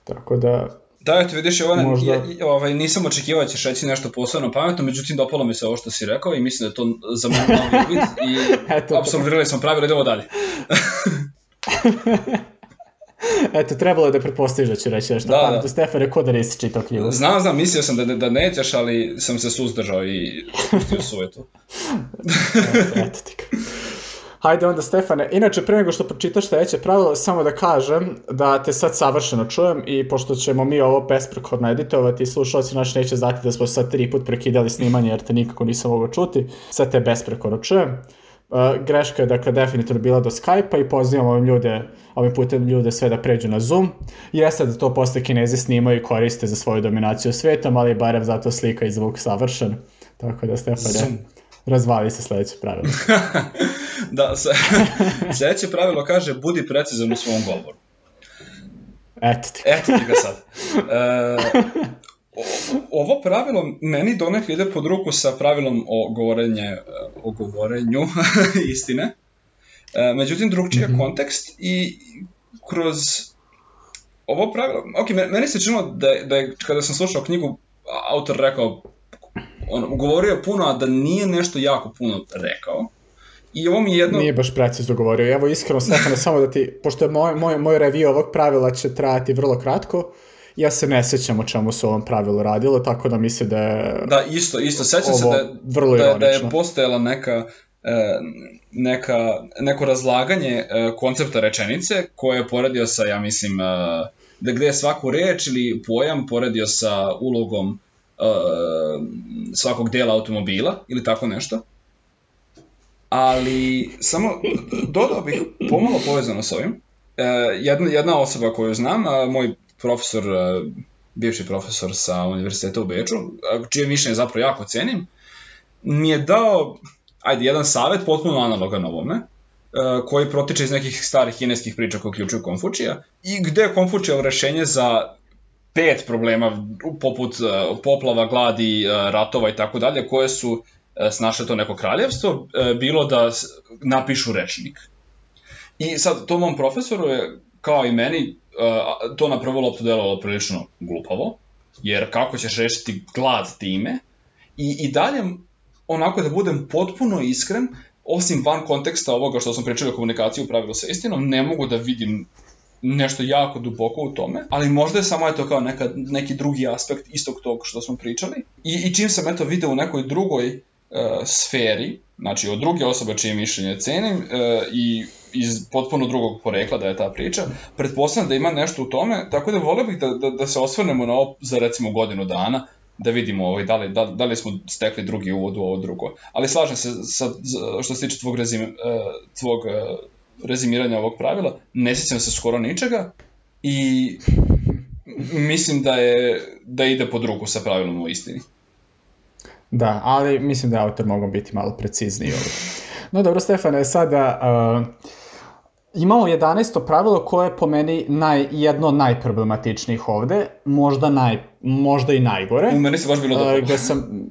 Tako da... Da, eto vidiš, Jovane, možda... ja, ovaj, nisam očekivao da ćeš reći nešto posebno pametno, međutim dopalo mi se ovo što si rekao i mislim da je to za mene novi uvid i apsolvirali smo pravilo, idemo dalje. Eto, trebalo je da pretpostaviš da ću reći nešto. Da, da. Stefane, ko da nisi čitao knjigu? Znam, znam, mislio sam da, da nećeš, ali sam se suzdržao i pustio sujetu. eto, eto ti. Hajde onda Stefane, inače pre nego što pročitaš sledeće pravilo, samo da kažem da te sad savršeno čujem i pošto ćemo mi ovo besprekorno editovati, slušalci naši neće znati da smo sad tri put prekidali snimanje jer te nikako nisam mogao čuti, sad te besprekorno čujem. Uh, greška je dakle definitivno bila do Skype-a i pozivam ovim ljude, ovim putem ljude sve da pređu na Zoom. Jeste da to posle kinezi snimaju i koriste za svoju dominaciju svetom, ali barem zato slika i zvuk savršen. Tako da Stefane, razvali se sledeće pravilo. da, sledeće pravilo kaže budi precizan u svom govoru. Eto ti. Eto ti ga sad. E, ovo pravilo meni donekle ide pod ruku sa pravilom o, govorenje, o govorenju istine. E, međutim, drugčiji je mm -hmm. kontekst i kroz ovo pravilo, ok, meni se činilo da, da je, kada sam slušao knjigu, autor rekao, on govorio puno, a da nije nešto jako puno rekao. I ovo mi je jedno... Nije baš precizno govorio. Evo, iskreno, Stefane, samo da ti, pošto je moj, moj, moj review ovog pravila će trajati vrlo kratko, ja se ne sećam o čemu se ovom pravilu radilo, tako da mislim da je Da, isto, isto. Sećam se da je, vrlo da, da je postojala neka, e, neka, neko razlaganje e, koncepta rečenice koje je poredio sa, ja mislim, e, da gde je svaku reč ili pojam poredio sa ulogom svakog dela automobila ili tako nešto. Ali samo dodao bih pomalo povezano s ovim. jedna, jedna osoba koju znam, moj profesor, e, bivši profesor sa univerziteta u Beču, čije mišljenje zapravo jako cenim, mi je dao, ajde, jedan savet potpuno analogan ovome, e, koji protiče iz nekih starih kineskih priča koje uključuju Konfučija i gde je Konfučijev rešenje za pet problema poput e, poplava, gladi, ratova i tako dalje koje su snašle to neko kraljevstvo, bilo da napišu rečnik. I sad, to mom profesoru je, kao i meni, uh, to na prvu loptu delovalo prilično glupavo, jer kako ćeš rešiti glad time, i, i dalje, onako da budem potpuno iskren, osim van konteksta ovoga što sam pričao o komunikaciji u pravilu sa istinom, ne mogu da vidim nešto jako duboko u tome, ali možda je samo eto kao neka, neki drugi aspekt istog tog što smo pričali. I, i čim sam eto video u nekoj drugoj sferi, znači od druge osobe čije mišljenje cenim uh, i iz potpuno drugog porekla da je ta priča, pretpostavljam da ima nešto u tome, tako da volio bih da, da, da se osvrnemo na ovo za recimo godinu dana, da vidimo ovaj, da, li, da, da li smo stekli drugi uvod u ovo drugo. Ali slažem se sa, što se tiče tvog, rezim, uh, tvog uh, rezimiranja ovog pravila, ne sjećam se skoro ničega i mislim da je da ide pod ruku sa pravilom u istini. Da, ali mislim da autor mogu biti malo precizniji ovdje. No dobro, Stefane, sada uh, Imamo 11. pravilo koje je po meni naj, jedno od najproblematičnijih ovde, možda, naj, možda i najgore. U meni se baš bilo dobro. Uh, gde sam,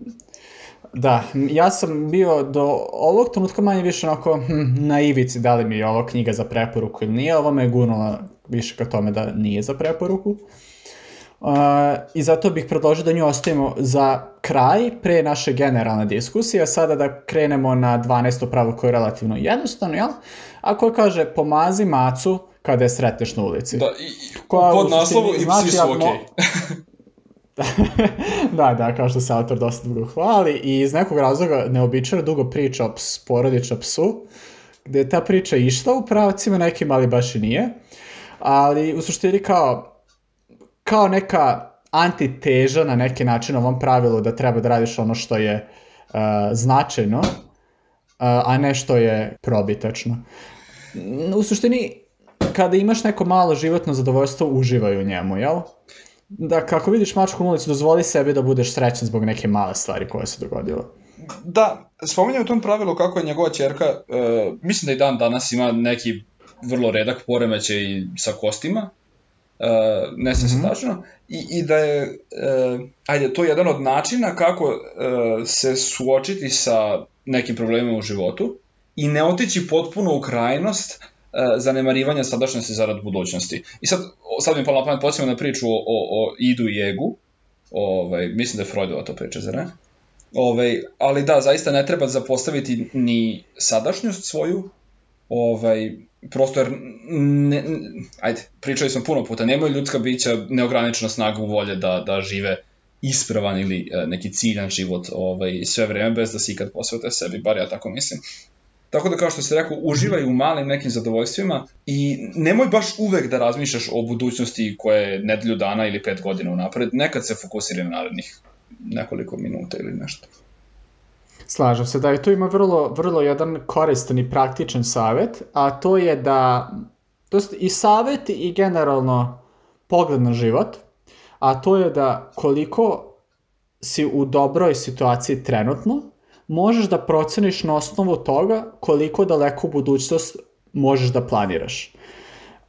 da, ja sam bio do ovog trenutka manje više onako hm, na ivici da li mi je ovo knjiga za preporuku ili nije, ovo me je gurnula više ka tome da nije za preporuku. Uh, I zato bih predložio da nju ostavimo za kraj, pre naše generalne diskusije, sada da krenemo na 12. pravilo koje je relativno jednostavno, jel? A koje kaže, pomazi macu kada je sretneš na ulici. Da, i, koja, pod naslovu i znači, svi su okej. da, da, kao što se autor dosta dugo hvali i iz nekog razloga neobičajno dugo priča o ps, porodiča psu, gde je ta priča išla u pravcima nekim, ali baš i nije. Ali u suštini kao kao neka antiteža na neki način ovom pravilu da treba da radiš ono što je uh, značajno, uh, a ne što je probitačno. U suštini, kada imaš neko malo životno zadovoljstvo, uživaj u njemu, jel? Da, kako vidiš mačku na ulici, dozvoli sebi da budeš srećan zbog neke male stvari koje se dogodilo. Da, spominjam u tom pravilu kako je njegova čerka, uh, mislim da i dan danas ima neki vrlo redak poremećaj sa kostima, uh, ne se mm -hmm. tačno, i, i da je, uh, ajde, to je jedan od načina kako uh, se suočiti sa nekim problemima u životu i ne otići potpuno u krajnost uh, zanemarivanja sadašnjosti zarad budućnosti. I sad, sad mi pala na pamet, na priču o, o, o idu i egu, ovaj, mislim da je Freudova to priča, zar ne? Ovaj, ali da, zaista ne treba zapostaviti ni sadašnjost svoju, ovaj, prosto jer, ne, ajde, pričali smo puno puta, nemaju ljudska bića neograničena snagu volje da, da žive ispravan ili e, neki ciljan život ovaj, sve vreme bez da se ikad posvete sebi, bar ja tako mislim. Tako da kao što se rekao, uživaj u malim nekim zadovoljstvima i nemoj baš uvek da razmišljaš o budućnosti koja je nedelju dana ili pet godina unapred, nekad se fokusiraj na narednih nekoliko minuta ili nešto. Slažem se da je tu ima vrlo, vrlo jedan koristan i praktičan savet, a to je da, to je i savet i generalno pogled na život, a to je da koliko si u dobroj situaciji trenutno, možeš da proceniš na osnovu toga koliko daleko budućnost možeš da planiraš.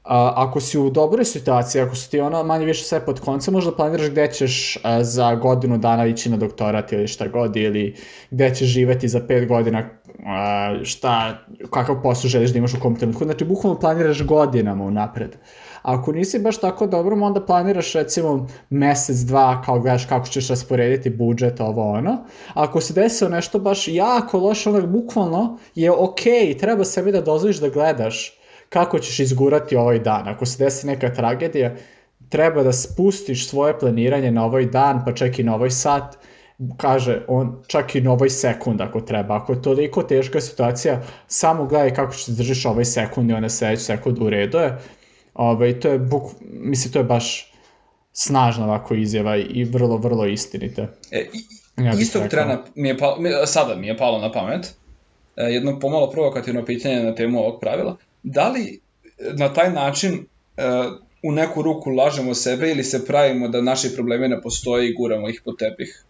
A, ako si u dobroj situaciji, ako su ti ono manje više sve pod koncem, možda planiraš gde ćeš a, za godinu dana ići na doktorat ili šta god, ili gde ćeš živeti za pet godina, a, šta, kakav posao želiš da imaš u kom trenutku. Znači, bukvalno planiraš godinama unapred. Ako nisi baš tako dobro, onda planiraš recimo mesec, dva, kao gledaš kako ćeš rasporediti budžet, ovo ono. Ako se desilo nešto baš jako loše, onda bukvalno je okej, okay, treba sebi da dozvoliš da gledaš kako ćeš izgurati ovaj dan. Ako se desi neka tragedija, treba da spustiš svoje planiranje na ovaj dan, pa čak i na ovaj sat, kaže on čak i na ovaj sekund ako treba. Ako je toliko teška situacija, samo gledaj kako ćeš da držiš ovaj sekund i onda sledeći sekund u redu je. Ove, ovaj, to je, buk, mislim, to je baš snažna ovako izjava i vrlo, vrlo istinite. E, ja istog trena mi je palo, sada mi je palo na pamet e, jedno pomalo provokativno pitanje na temu ovog pravila da li na taj način uh, u neku ruku lažemo sebe ili se pravimo da naši problemi ne postoje i guramo ih pod tepih?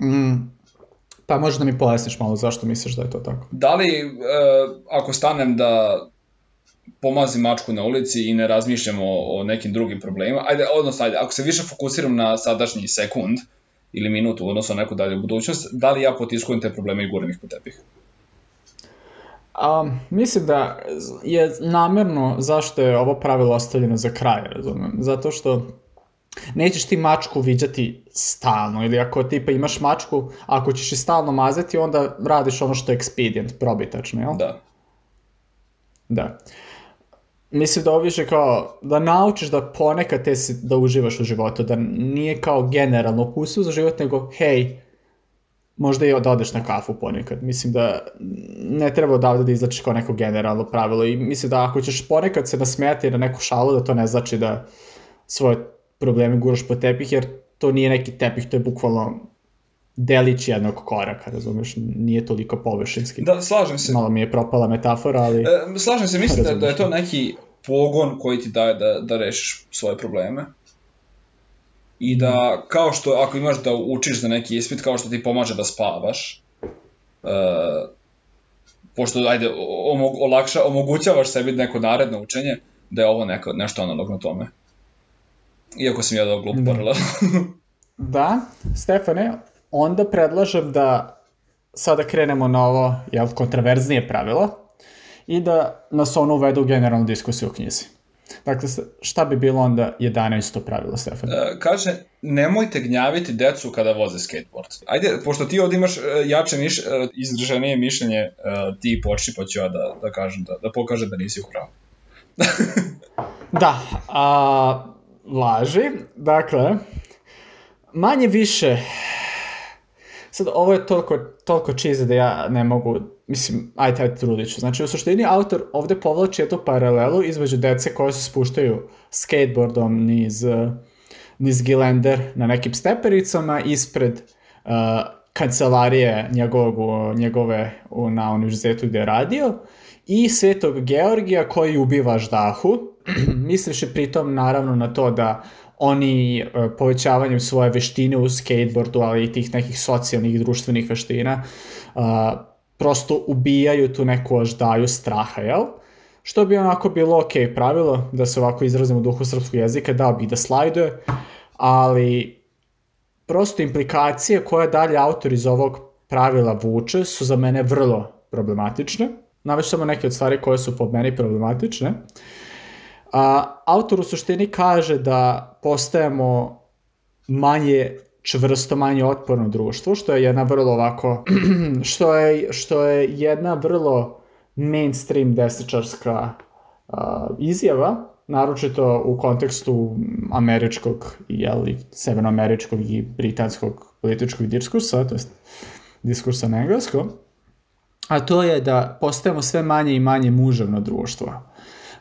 Mm, pa možda da mi pojasniš malo zašto misliš da je to tako? Da li, uh, ako stanem da pomazim mačku na ulici i ne razmišljam o, o nekim drugim problemima, ajde, odnosno, ajde, ako se više fokusiram na sadašnji sekund ili minutu, odnosno neku dalju budućnost, da li ja potiskujem te probleme i guram ih po tepih? A, mislim da je namerno zašto je ovo pravilo ostavljeno za kraj, razumem. Zato što nećeš ti mačku viđati stalno, ili ako tipa imaš mačku, ako ćeš je stalno mazati, onda radiš ono što je expedient, probitačno, jel? Da. Da. Mislim da ovo više kao da naučiš da ponekad te si, da uživaš u životu, da nije kao generalno ukusu za život, nego hej, možda i da odeš na kafu ponekad. Mislim da ne treba odavde da izlačiš kao neko generalno pravilo i mislim da ako ćeš ponekad se nasmejati na neku šalu, da to ne znači da svoje probleme guraš po tepih, jer to nije neki tepih, to je bukvalno delić jednog koraka, razumeš, nije toliko površinski. Da, slažem se. Malo mi je propala metafora, ali... E, slažem se, mislim da, da je to neki pogon koji ti daje da, da rešiš svoje probleme i da kao što ako imaš da učiš za neki ispit, kao što ti pomaže da spavaš, uh, pošto ajde, omog, olakša, omogućavaš sebi neko naredno učenje, da je ovo neko, nešto analogno tome. Iako sam ja dao glup da. paralel. da, Stefane, onda predlažem da sada krenemo na ovo jel, kontraverznije pravilo i da nas ono uvede u generalnu diskusiju o knjizi. Dakle, šta bi bilo onda 11. pravilo, Stefan? E, kaže, nemojte gnjaviti decu kada voze skateboard. Ajde, pošto ti ovdje imaš e, jače miš, e, izdržanije mišljenje, ti počni pa ću ja da, da kažem, da, da pokažem da nisi u pravu. da, a, laži, dakle, manje više, sad ovo je toliko, toliko cheesy da ja ne mogu mislim, ajde, ajde, trudit ću. Znači, u suštini, autor ovde povlači jednu paralelu između dece koje se spuštaju skateboardom niz, niz Gilender na nekim stepericama ispred uh, kancelarije njegovog, njegove na univerzitetu gde je radio i Svetog Georgija koji ubiva ždahu, misliš pritom naravno na to da oni uh, povećavanjem svoje veštine u skateboardu, ali i tih nekih socijalnih i društvenih veština, uh, prosto ubijaju tu neku oždaju straha, jel? Što bi onako bilo ok pravilo, da se ovako izrazimo u duhu srpskog jezika, dao bih da slajduje, ali prosto implikacije koje dalje autor iz ovog pravila vuče su za mene vrlo problematične. Naveć samo neke od stvari koje su po meni problematične. A, autor u suštini kaže da postajemo manje čvrsto manje otporno društvo, što je jedna vrlo ovako, što je, što je jedna vrlo mainstream desničarska uh, izjava, naročito u kontekstu američkog, jeli, severnoameričkog i britanskog političkog diskursa, to je diskursa na engleskom, a to je da postajemo sve manje i manje muževno društvo.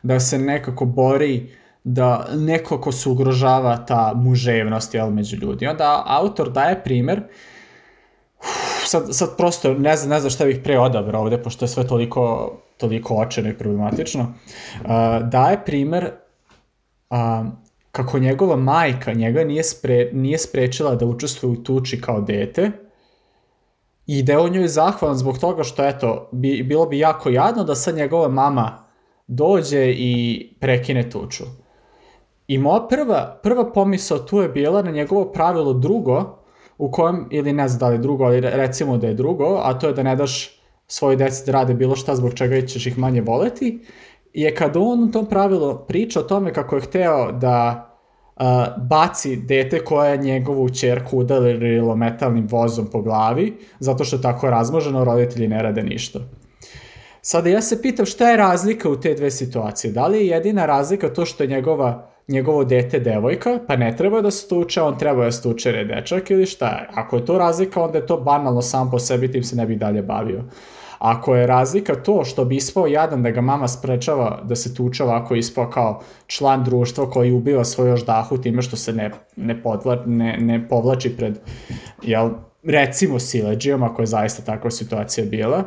Da se nekako bori da neko ko se ugrožava ta muževnost jel, među ljudi. Onda autor daje primer sad, sad prosto ne znam, ne znam šta bih pre odabrao ovde, pošto je sve toliko, toliko očeno i problematično. Uh, daje primer uh, kako njegova majka njega nije, spre, nije sprečila da učestvuje u tuči kao dete i da je on njoj zahvalan zbog toga što, eto, bi, bilo bi jako jadno da sad njegova mama dođe i prekine tuču. I moja prva, prva pomisao tu je bila na njegovo pravilo drugo, u kojem, ili ne znam da li drugo, ali recimo da je drugo, a to je da ne daš svoje deci da rade bilo šta zbog čega ćeš ih manje voleti, je kad on u tom pravilu priča o tome kako je hteo da uh, baci dete koje je njegovu čerku udarilo metalnim vozom po glavi, zato što je tako razmoženo, roditelji ne rade ništa. Sada ja se pitam šta je razlika u te dve situacije. Da li je jedina razlika to što je njegova, njegovo dete devojka, pa ne treba da se tuče, on treba da se tuče jer je dečak ili šta je. Ako je to razlika, onda je to banalno sam po sebi, tim se ne bi dalje bavio. Ako je razlika to što bi ispao jadan da ga mama sprečava da se tuče ovako ispao kao član društva koji ubiva svoju ždahu time što se ne, ne, podla, ne, ne povlači pred, jel, recimo sileđijom, ako je zaista takva situacija bila,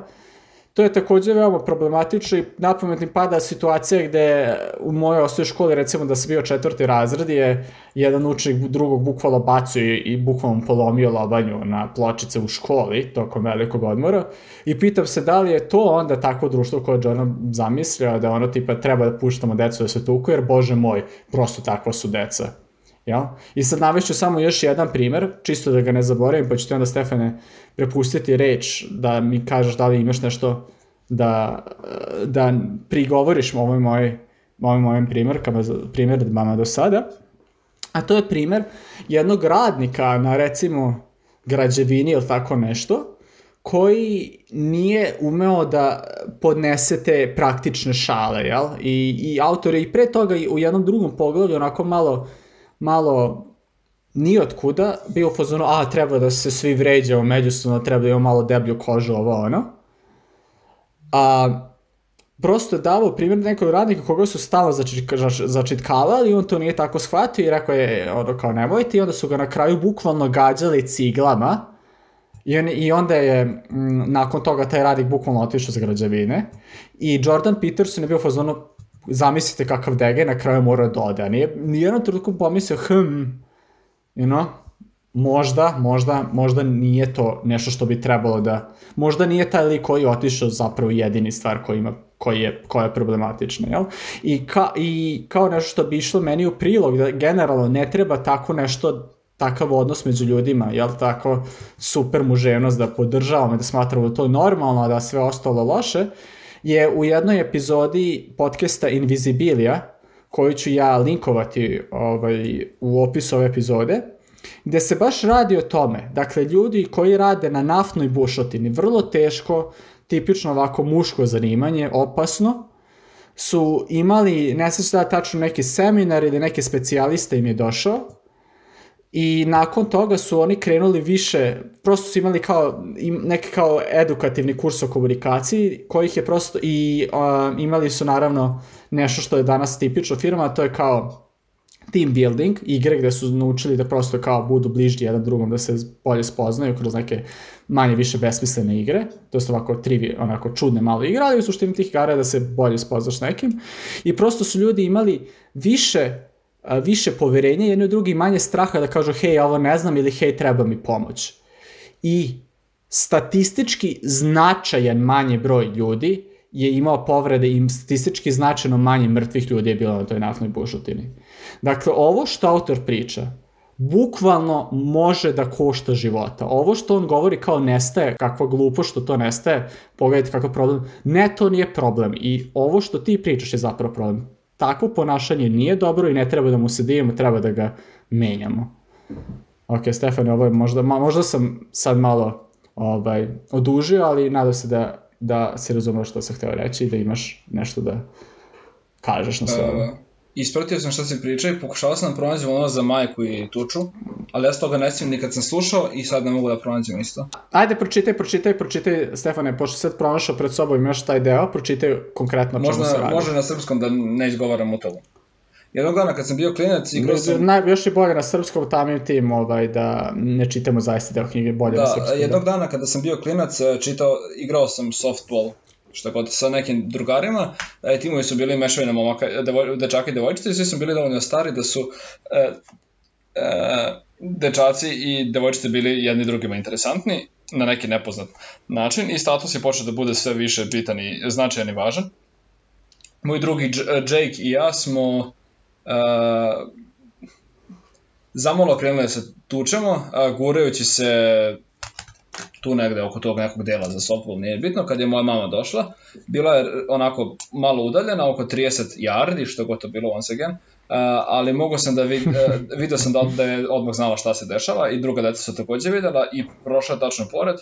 To je takođe veoma problematično i napamet mi pada situacija gde u mojoj osnovnoj školi, recimo da sam bio četvrti razred, je jedan učenik drugog bukvalo bacio i, i bukvalno polomio lobanju na pločice u školi tokom velikog odmora i pitam se da li je to onda takvo društvo koje je ono zamislio da ono tipa treba da puštamo decu da se tuku jer bože moj, prosto takva su deca. Ja? I sad navešću samo još jedan primer, čisto da ga ne zaboravim, pa ću ti onda Stefane prepustiti reč da mi kažeš da li imaš nešto da, da prigovoriš ovoj mojoj ovim mojim primjerkama, primjerbama do sada. A to je primer jednog radnika na recimo građevini ili tako nešto, koji nije umeo da podnese te praktične šale, jel? I, i autor je i pre toga u jednom drugom poglavlju onako malo, malo ni od kuda bio u fazonu, a treba da se svi vređamo međusobno, treba da imamo malo deblju kožu, ovo ono. A, prosto je davao primjer nekog radnika koga su stalno začitkavali i on to nije tako shvatio i rekao je ono kao nemojte i onda su ga na kraju bukvalno gađali ciglama i, on, i onda je m, nakon toga taj radnik bukvalno otišao za građevine i Jordan Peterson je bio fazonu zamislite kakav dege na kraju mora da ode, a nije, nijednom trenutku pomislio hm, you know, možda, možda, možda nije to nešto što bi trebalo da, možda nije taj lik koji je otišao zapravo jedini stvar koji ima koji je, koja je problematična, jel? I, ka, I kao nešto što bi išlo meni u prilog, da generalno ne treba tako nešto takav odnos među ljudima, jel tako, super muževnost da podržavamo da smatramo da to normalno, a da sve ostalo loše, je u jednoj epizodi podcasta Invisibilia, koju ću ja linkovati ovaj, u opisu ove epizode, gde se baš radi o tome, dakle ljudi koji rade na naftnoj bušotini, vrlo teško, tipično ovako muško zanimanje, opasno, su imali, ne se da tačno neki seminar ili neke specijaliste im je došao, I nakon toga su oni krenuli više, prosto su imali kao, neki kao edukativni kurs o komunikaciji, kojih je prosto, i uh, imali su naravno nešto što je danas tipično firma, to je kao team building, igre gde su naučili da prosto kao budu bližnji jedan drugom, da se bolje spoznaju kroz neke manje više besmislene igre, to su ovako tri onako čudne male igre, ali u suštini tih igara je da se bolje spoznaš nekim. I prosto su ljudi imali više više poverenja jedni u drugi i manje straha da kažu hej, ovo ne znam ili hej, treba mi pomoć. I statistički značajan manje broj ljudi je imao povrede i statistički značajno manje mrtvih ljudi je bilo na toj naftnoj bušotini. Dakle, ovo što autor priča, bukvalno može da košta života. Ovo što on govori kao nestaje, kakva glupo što to nestaje, pogledajte kakav problem, ne, to nije problem. I ovo što ti pričaš je zapravo problem. Takvo ponašanje nije dobro i ne treba da mu se divimo, treba da ga menjamo. Ok, Stefane, ovo je možda, možda sam sad malo ovaj, odužio, ali nadam se da da se razumeo što sam hteo reći i da imaš nešto da kažeš na sve ovo. Uh, ispratio sam što si pričao i pokušao sam da pronađem ono za majku i tuču, ali ja s toga ne smijem nikad sam slušao i sad ne mogu da pronađem isto. Ajde, pročitaj, pročitaj, pročitaj, Stefane, pošto sad pronašao pred sobom imaš taj deo, pročitaj konkretno čemu se radi. Može na srpskom da ne izgovaram u tomu. Jednog dana kad sam bio klinac igrao sam... Naj, još je bolje na srpskom tamim tim ovaj, da ne čitamo zaista deo knjige, bolje da, na srpskom. Da. Jednog dana kada sam bio klinac e, čitao, igrao sam softball šta god, sa nekim drugarima, e, timovi su bili mešavina momaka, devoj, dečaka i devojčice i svi su bili dovoljno stari da su e, e, dečaci i devojčice bili jedni drugima interesantni na neki nepoznat način i status je počeo da bude sve više bitan i značajan i važan. moj drugi Jake i ja smo uh, zamalo krenuli da se tučemo, uh, gurajući se tu negde oko tog nekog dela za softball, nije bitno, kad je moja mama došla, bila je onako malo udaljena, oko 30 yardi, što god to bilo once again, uh, ali mogu sam da vid, uh, vidio sam da, da je odmah znala šta se dešava i druga deca su takođe videla i prošla tačno pored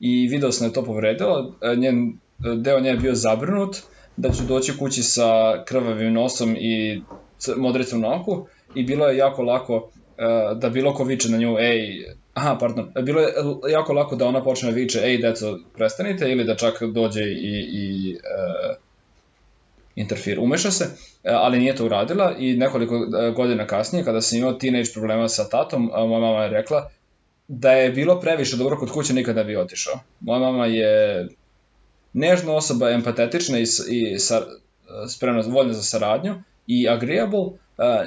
i video sam da je to povredilo, uh, njen, deo nje je bio zabrnut, da ću doći kući sa krvavim nosom i modricom na oku i bilo je jako lako uh, da bilo ko viče na nju, ej, aha, pardon, bilo je jako lako da ona počne da viče, ej, deco, prestanite, ili da čak dođe i, i uh, interfir, umeša se, ali nije to uradila i nekoliko godina kasnije, kada sam imao teenage problema sa tatom, moja mama je rekla da je bilo previše dobro kod kuće, nikada bi otišao. Moja mama je nežna osoba, empatetična i, i sa, spremna, voljna za saradnju i agreeable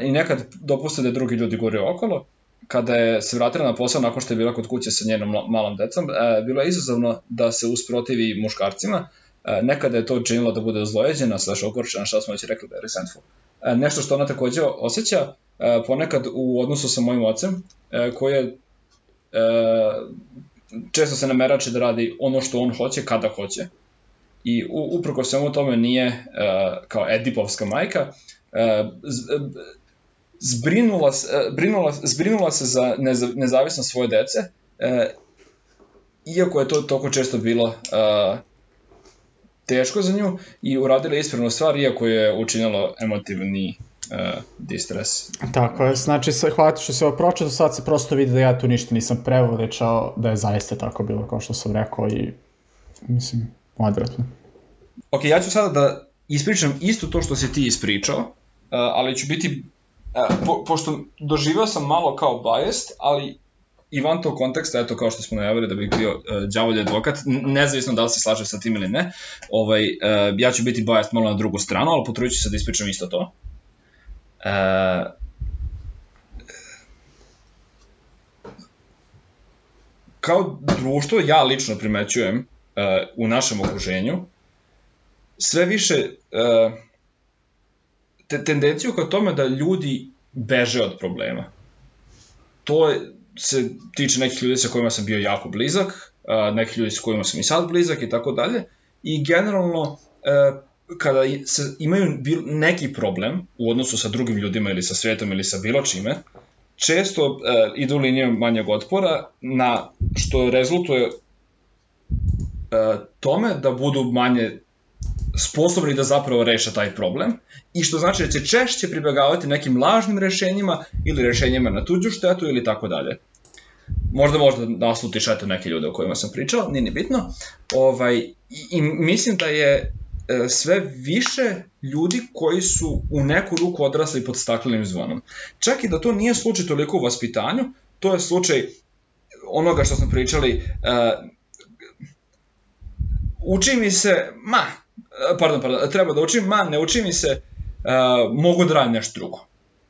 i nekad dopuste da drugi ljudi gore okolo. Kada je se vratila na posao nakon što je bila kod kuće sa njenom malom decom, uh, bilo je izazovno da se usprotivi muškarcima. Uh, nekada je to činilo da bude ozlojeđena, slash ogorčena, šta smo već rekli da je resentful. Uh, nešto što ona takođe osjeća uh, ponekad u odnosu sa mojim ocem, uh, koji je uh, često se namerače da radi ono što on hoće, kada hoće i uprko svemu tome nije uh, kao Edipovska majka, uh, zbrinula, uh, brinula, zbrinula se za neza, nezavisnost svoje dece, uh, iako je to toliko često bilo uh, teško za nju i uradila ispravnu stvar, iako je učinilo emotivni uh, distres. Tako je, znači hvala što se ovo pročito, sad se prosto vidi da ja tu ništa nisam prevao, rečao da je zaista tako bilo kao što sam rekao i mislim, odvratno. Ok, ja ću sada da ispričam isto to što si ti ispričao, uh, ali ću biti, po, pošto doživao sam malo kao biased, ali i van tog konteksta, eto kao što smo najavili da bih bio uh, djavolj advokat, nezavisno da li se slaže sa tim ili ne, ovaj, uh, ja ću biti biased malo na drugu stranu, ali potrudit ću se da ispričam isto to. Uh, kao društvo, ja lično primećujem uh, u našem okruženju, sve više uh, te, tendenciju ka tome da ljudi beže od problema. To je, se tiče nekih ljudi sa kojima sam bio jako blizak, nekih ljudi sa kojima sam i sad blizak i tako dalje. I generalno, uh, kada se imaju neki problem u odnosu sa drugim ljudima ili sa svetom ili sa bilo čime, često uh, idu linijom manjeg otpora na što rezultuje uh, tome da budu manje sposobni da zapravo reše taj problem i što znači da će češće pribegavati nekim lažnim rešenjima ili rešenjima na tuđu štetu ili tako dalje. Možda možda naslutiš eto neke ljude o kojima sam pričao, nije ni bitno. Ovaj, i, I mislim da je e, sve više ljudi koji su u neku ruku odrasli pod staklenim zvonom. Čak i da to nije slučaj toliko u vaspitanju, to je slučaj onoga što smo pričali, uh, uči mi se, ma, pardon, pardon, treba da učim, ma, ne uči mi se, uh, mogu da radim nešto drugo.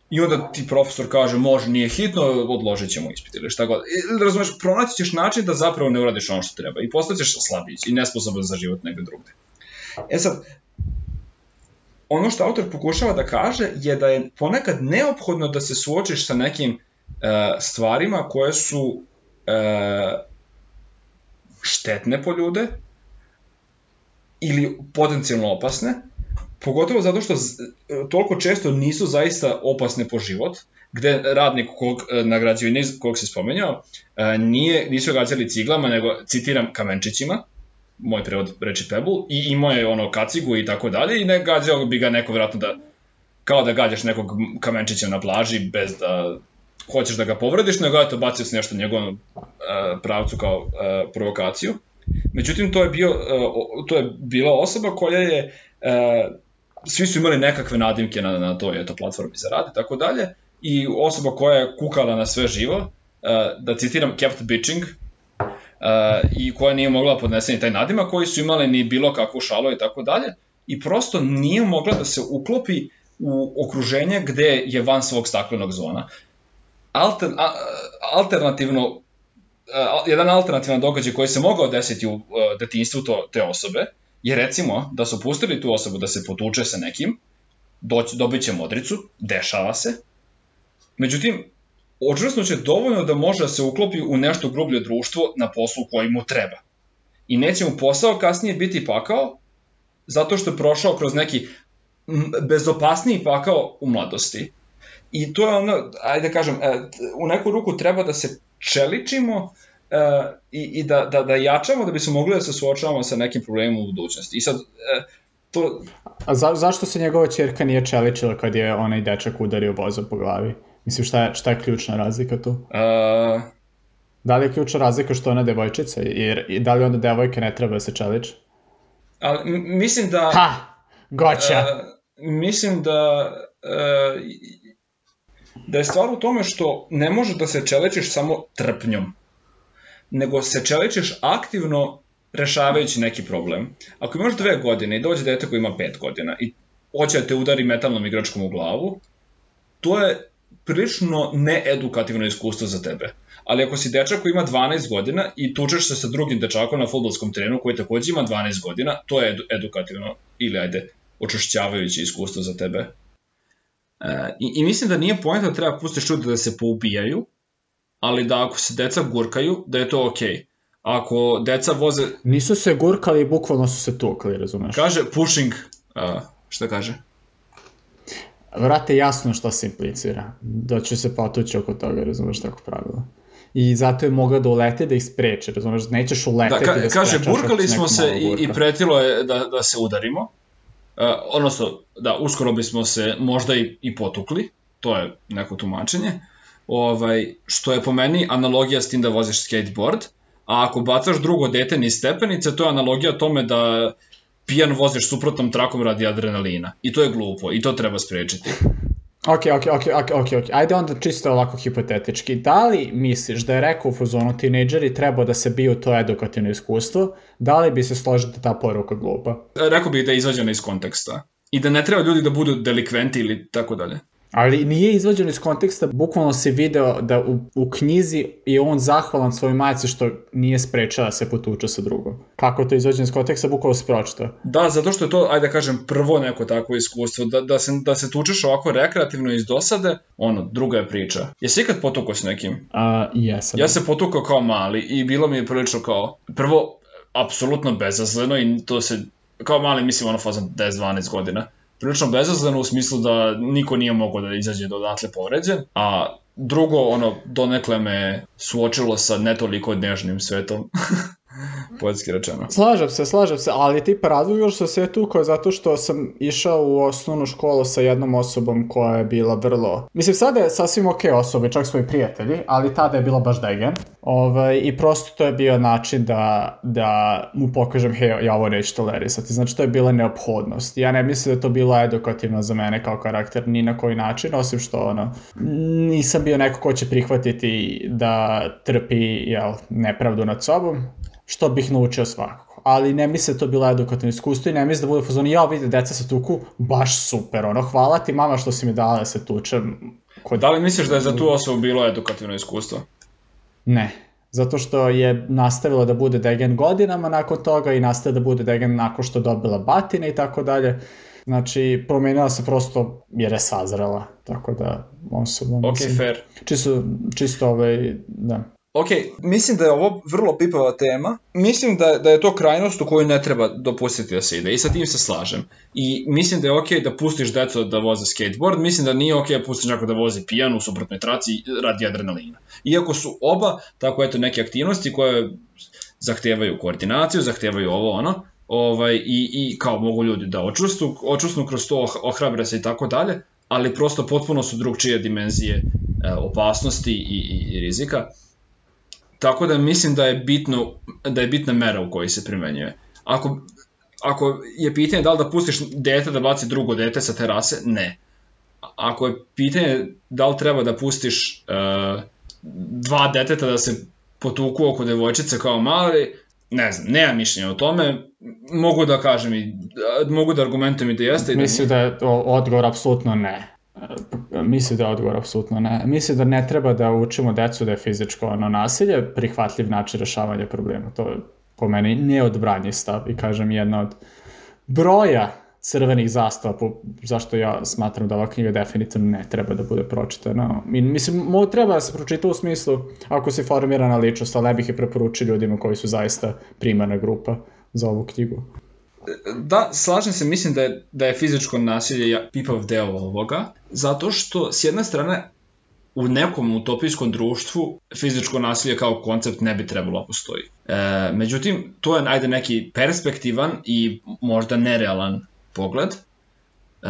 I onda ti profesor kaže, može, nije hitno, odložit ćemo ispit ili šta god. I, razumeš, pronaći ćeš način da zapravo ne uradiš ono što treba i postaćeš slabić i nesposoban za život negde drugde. E sad, ono što autor pokušava da kaže je da je ponekad neophodno da se suočiš sa nekim uh, stvarima koje su uh, štetne po ljude, ili potencijalno opasne, pogotovo zato što toliko često nisu zaista opasne po život, gde radnik kog e, na građevini kog se spomenjao, e, nije, nisu gađali ciglama, nego, citiram, kamenčićima, moj prevod reči pebble, i imao je ono kacigu i tako dalje, i ne gađao bi ga neko vratno da, kao da gađaš nekog kamenčića na plaži bez da hoćeš da ga povrediš, nego eto bacio se nešto njegovom uh, pravcu kao uh, provokaciju. Međutim, to je, bio, e, to je bila osoba koja je, e, svi su imali nekakve nadimke na, na toj eto, platformi za rad i tako dalje, i osoba koja je kukala na sve živo, e, da citiram, kept bitching, i koja nije mogla podnese ni taj nadima, koji su imali ni bilo kakvu šalu i tako dalje, i prosto nije mogla da se uklopi u okruženje gde je van svog staklenog zona. Alter, a, alternativno jedan alternativan događaj koji se mogao desiti u uh, detinstvu to, te osobe Jer recimo, da su pustili tu osobu da se potuče sa nekim, doći, dobit će modricu, dešava se, međutim, očvrsnuće dovoljno da može da se uklopi u nešto grublje društvo na poslu koji mu treba. I neće mu posao kasnije biti pakao, zato što je prošao kroz neki bezopasniji pakao u mladosti. I to je ono, ajde da kažem, e, u neku ruku treba da se čeličimo e, i, i da, da, da jačamo da bi se mogli da se suočavamo sa nekim problemom u budućnosti. I sad, e, to... A za, zašto se njegova čerka nije čeličila kad je onaj dečak udario voza po glavi? Mislim, šta je, šta je ključna razlika tu? Uh... Da li je ključna razlika što ona devojčica? Jer, i da li onda devojke ne treba da se čeliče? Ali, mislim da... Ha! Goća! Uh, mislim da... Uh, da je stvar u tome što ne može da se čeličiš samo trpnjom, nego se čeličiš aktivno rešavajući neki problem. Ako imaš dve godine i dođe dete koji ima pet godina i hoće da te udari metalnom igračkom u glavu, to je prilično needukativno iskustvo za tebe. Ali ako si dečak koji ima 12 godina i tučeš se sa drugim dečakom na futbolskom terenu koji takođe ima 12 godina, to je edukativno ili ajde, očušćavajuće iskustvo za tebe. E, i, I mislim da nije pojenta da treba pustiš ljudi da se poubijaju, ali da ako se deca gurkaju, da je to okej. Okay. Ako deca voze... Nisu se gurkali, bukvalno su se tukali, razumeš? Kaže pushing, uh, šta kaže? Vrate, jasno što se implicira. Da će se potući oko toga, razumeš tako pravilo. I zato je mogao da ulete da ih spreče, razumeš, nećeš uleteti da, ka, da Kaže, burkali smo se i, i pretilo je da, da se udarimo. Uh, odnosno, da, uskoro bismo se možda i, i potukli, to je neko tumačenje. Ovaj, što je po meni analogija s tim da voziš skateboard, a ako bacaš drugo dete niz stepenice, to je analogija tome da pijan voziš suprotnom trakom radi adrenalina. I to je glupo i to treba sprečiti. Ok, ok, ok, ok, ok, ok. Ajde onda čisto ovako hipotetički. Da li misliš da je rekao u fuzonu tinejdžeri trebao da se biju to edukativno iskustvo, da li bi se složio da ta poruka glupa? Rekao bih da je izvađena iz konteksta. I da ne treba ljudi da budu delikventi ili tako dalje. Ali nije izvađeno iz konteksta, bukvalno se video da u, u knjizi je on zahvalan svojoj majici što nije sprečao da se potuče sa drugom. Kako to izvađeno iz konteksta, bukvalno se pročita. Da, zato što je to, ajde da kažem, prvo neko takvo iskustvo, da, da, se, da se tučeš ovako rekreativno iz dosade, ono, druga je priča. Jesi ikad potukao s nekim? A, jesam. Ja se potukao kao mali i bilo mi je prilično kao, prvo, apsolutno bezazleno i to se, kao mali mislim ono fazan 10-12 godina prilično bezazleno u smislu da niko nije mogao da izađe do povređen, a drugo, ono, donekle me suočilo sa netoliko nežnim svetom. poetski rečeno. Slažem se, slažem se, ali tipa razlog što se je zato što sam išao u osnovnu školu sa jednom osobom koja je bila vrlo... Mislim, sada je sasvim ok osobe, čak smo i prijatelji, ali tada je bila baš degen. Ovaj, I prosto to je bio način da, da mu pokažem, hej, ja ovo neću tolerisati. Znači, to je bila neophodnost. Ja ne mislim da je to bilo edukativno za mene kao karakter ni na koji način, osim što, ono, nisam bio neko ko će prihvatiti da trpi, jel, nepravdu nad sobom što bih naučio svakako. Ali ne misle da to bilo edukativno iskustvo i ne misle da bude fazon, ja vidi deca se tuku, baš super, ono, hvala ti mama što si mi dala da se tučem. Kod... Da li misliš da je za tu osobu bilo edukativno iskustvo? Ne, zato što je nastavila da bude degen godinama nakon toga i nastavila da bude degen nakon što dobila batine i tako dalje. Znači, promenila se prosto jer je sazrela, tako da osobno Ok, mislim, fair. Čisto, čisto ovaj, da. Ok, mislim da je ovo vrlo pipava tema. Mislim da, da je to krajnost u kojoj ne treba dopustiti da se ide i sa tim se slažem. I mislim da je ok da pustiš deco da voze skateboard, mislim da nije ok da pustiš neko da vozi pijan u suprotnoj traci radi adrenalina. Iako su oba tako eto neke aktivnosti koje zahtevaju koordinaciju, zahtevaju ovo ono, ovaj, i, i kao mogu ljudi da očustnu, očustnu kroz to ohrabre se i tako dalje, ali prosto potpuno su drugčije dimenzije e, opasnosti i, i, i rizika. Tako da mislim da je bitno da je bitna mera u kojoj se primenjuje. Ako ako je pitanje da li da pustiš dete da baci drugo dete sa terase, ne. Ako je pitanje da li treba da pustiš uh, dva deteta da se potuku oko devojčice kao mali, ne znam, nema mišljenja o tome, mogu da kažem i mogu da argumentujem i da jeste. Mislim da je odgovor apsolutno ne. Mislim da je odgovor apsolutno ne. Mislim da ne treba da učimo decu da je fizičko ono, nasilje prihvatljiv način rešavanja problema. To po meni neodbranji stav i kažem jedna od broja crvenih zastava, po, zašto ja smatram da ova knjiga definitivno ne treba da bude pročitana. Mislim, mo, treba da se pročita u smislu ako se formirana ličnost, ali ne bih je preporučio ljudima koji su zaista primarna grupa za ovu knjigu. Da, slažem se, mislim da je, da je fizičko nasilje pipav deo ovoga, zato što s jedne strane u nekom utopijskom društvu fizičko nasilje kao koncept ne bi trebalo postoji. E, međutim, to je ajde neki perspektivan i možda nerealan pogled uh,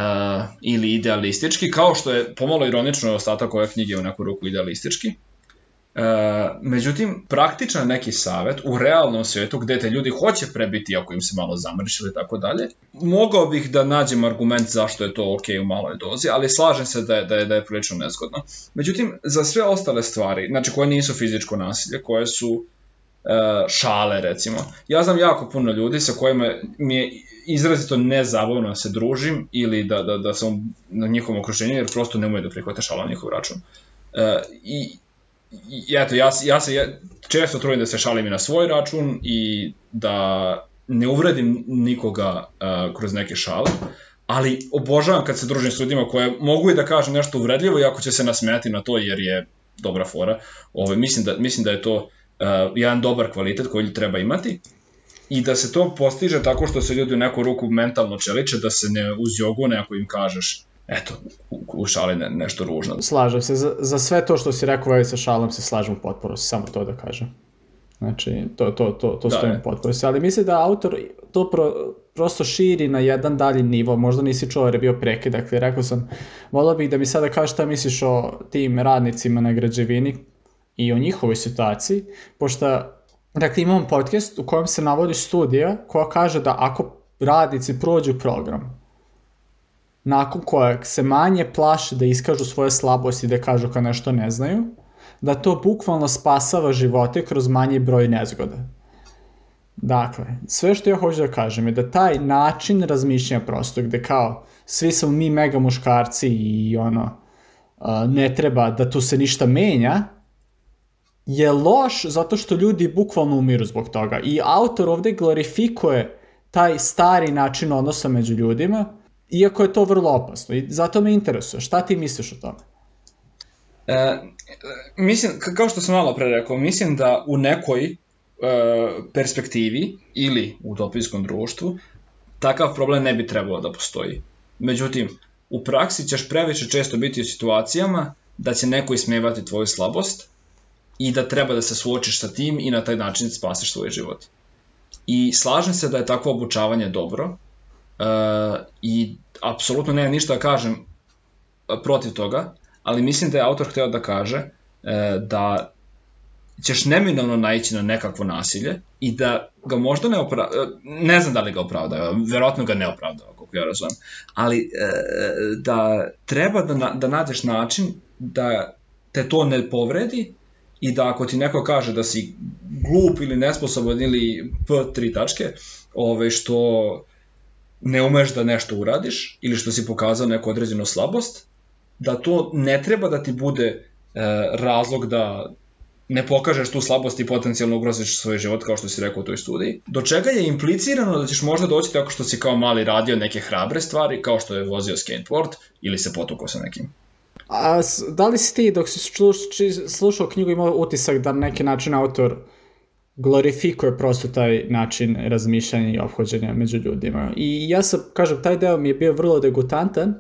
ili idealistički, kao što je pomalo ironično ostatak ove knjige u neku ruku idealistički. Uh, međutim, praktičan neki savet u realnom svetu gde te ljudi hoće prebiti ako im se malo zamrši ili tako dalje, mogao bih da nađem argument zašto je to ok u maloj dozi, ali slažem se da je, da je, da je prilično nezgodno. Međutim, za sve ostale stvari, znači koje nisu fizičko nasilje, koje su uh, šale recimo, ja znam jako puno ljudi sa kojima mi je izrazito nezabavno da se družim ili da, da, da sam na njihovom okruženju jer prosto ne umeju da prihvate šala na njihov račun. E, I i eto, ja, ja se ja, često trudim da se šalim i na svoj račun i da ne uvredim nikoga uh, kroz neke šale, ali obožavam kad se družim s ljudima koje mogu i da kažem nešto uvredljivo, iako će se nasmejati na to jer je dobra fora. Ove, mislim, da, mislim da je to uh, jedan dobar kvalitet koji treba imati i da se to postiže tako što se ljudi u neku ruku mentalno čeliče, da se ne uz jogu neko im kažeš eto, u, šali ne, nešto ružno. Slažem se, za, za sve to što si rekao već sa šalom se slažem u potporu, samo to da kažem. Znači, to, to, to, to da, stojim u potporu. Ali mislim da autor to pro, prosto širi na jedan dalji nivo, možda nisi čuo jer je bio prekid, dakle rekao sam, volao bih da mi sada kažeš šta misliš o tim radnicima na građevini i o njihovoj situaciji, pošto Dakle, imam podcast u kojem se navodi studija koja kaže da ako radnici prođu program, nakon kojeg se manje plaše da iskažu svoje slabosti, da kažu kad nešto ne znaju, da to bukvalno spasava živote kroz manji broj nezgoda. Dakle, sve što ja hoću da kažem je da taj način razmišljanja prosto, gde kao svi smo mi mega muškarci i ono, ne treba da tu se ništa menja, je loš zato što ljudi bukvalno umiru zbog toga. I autor ovde glorifikuje taj stari način odnosa među ljudima, iako je to vrlo opasno. I zato me interesuje. Šta ti misliš o tome? E, mislim, kao što sam malo pre rekao, mislim da u nekoj e, perspektivi ili u utopijskom društvu takav problem ne bi trebalo da postoji. Međutim, u praksi ćeš previše često biti u situacijama da će neko ismevati tvoju slabost i da treba da se suočiš sa tim i na taj način spasiš svoj život. I slažem se da je takvo obučavanje dobro i apsolutno nema ništa da kažem e, protiv toga, ali mislim da je autor hteo da kaže uh, da ćeš neminovno naići na nekakvo nasilje i da ga možda ne opravdava, ne znam da li ga opravdava, verovatno ga ne opravdava, koliko ja razumem, ali e, da treba da, na, da nađeš način da te to ne povredi i da ako ti neko kaže da si glup ili nesposoban ili p tri tačke, ove, što ne umeš da nešto uradiš ili što si pokazao neku određenu slabost, da to ne treba da ti bude e, razlog da ne pokažeš tu slabost i potencijalno ugroziš svoj život kao što si rekao u toj studiji. Do čega je implicirano da ćeš možda doći tako što si kao mali radio neke hrabre stvari, kao što je vozio skateboard ili se potukao sa nekim. A da li si ti dok si slušao knjigu imao utisak da na neki način autor glorifikuje prosto taj način razmišljanja i obhođenja među ljudima. I ja sam, kažem, taj deo mi je bio vrlo degutantan,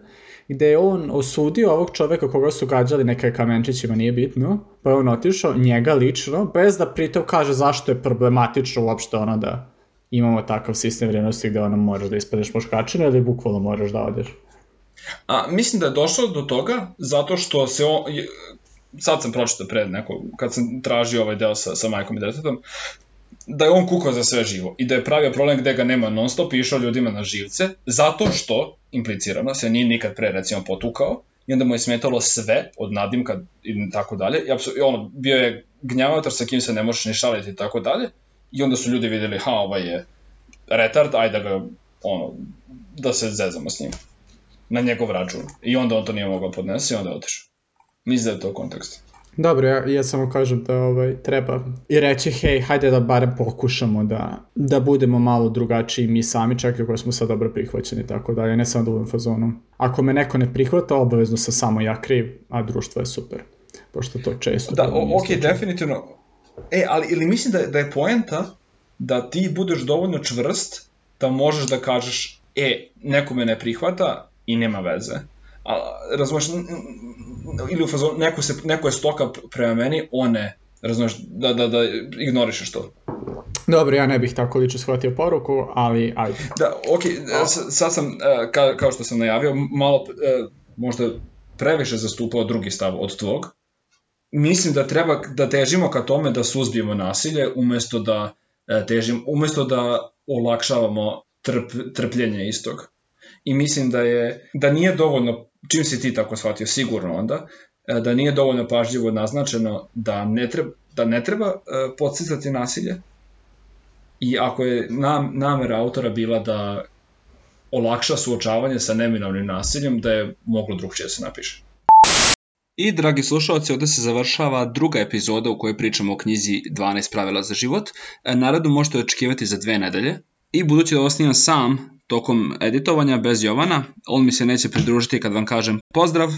gde je on osudio ovog čoveka koga su gađali neke kamenčićima, nije bitno, pa je on otišao, njega lično, bez da pritom kaže zašto je problematično uopšte ono da imamo takav sistem vrijednosti gde ono moraš da ispadeš muškačina ili bukvalno moraš da odeš. A, mislim da je došlo do toga zato što se on, sad sam pročitao pred neko, kad sam tražio ovaj deo sa, sa majkom i detetom, da je on kukao za sve živo i da je pravio problem gde ga nema non stop i išao ljudima na živce, zato što, implicirano, se nije nikad pre recimo potukao i onda mu je smetalo sve od nadimka i tako dalje i ono, bio je gnjavatar sa kim se ne možeš ni šaliti i tako dalje i onda su ljudi videli, ha, ovaj je retard, ajde da ga, ono, da se zezamo s njim na njegov račun. I onda on to nije mogao podnesi i onda je otišao. Mislim da je to kontekst. Dobro, ja, ja samo kažem da ovaj, treba i reći, hej, hajde da barem pokušamo da, da budemo malo drugačiji mi sami, čak i ako smo sad dobro prihvaćeni tako dalje, ne samo da budem fazonom. Ako me neko ne prihvata, obavezno sam samo ja kriv, a društvo je super. Pošto to često... Da, nije ok, slučaj. definitivno. E, ali ili mislim da, da je poenta da ti budeš dovoljno čvrst da možeš da kažeš, e, neko me ne prihvata i nema veze. A, razumeš, ili u fazonu, neko, se, neko je stoka prema meni, on ne. Razumeš, da, da, da ignorišeš to. Dobro, ja ne bih tako lično shvatio poruku, ali ajde. Da, ok, s- sad sam, e, ka, kao što sam najavio, malo e, možda previše zastupao drugi stav od tvog. Mislim da treba da težimo ka tome da suzbijemo nasilje umesto da e, težimo, umesto da olakšavamo trp, trpljenje istog. I mislim da je da nije dovoljno čim si ti tako shvatio sigurno onda e, da nije dovoljno pažljivo naznačeno da ne treba da ne treba e, podsticati nasilje i ako je nam, namera autora bila da olakša suočavanje sa neminovnim nasiljem, da je moglo drugčije da se napiše. I, dragi slušalci, ovde se završava druga epizoda u kojoj pričamo o knjizi 12 pravila za život. E, Narednu možete očekivati za dve nedelje. I budući da ovo snimam sam, tokom editovanja, bez Jovana, on mi se neće pridružiti kad vam kažem pozdrav!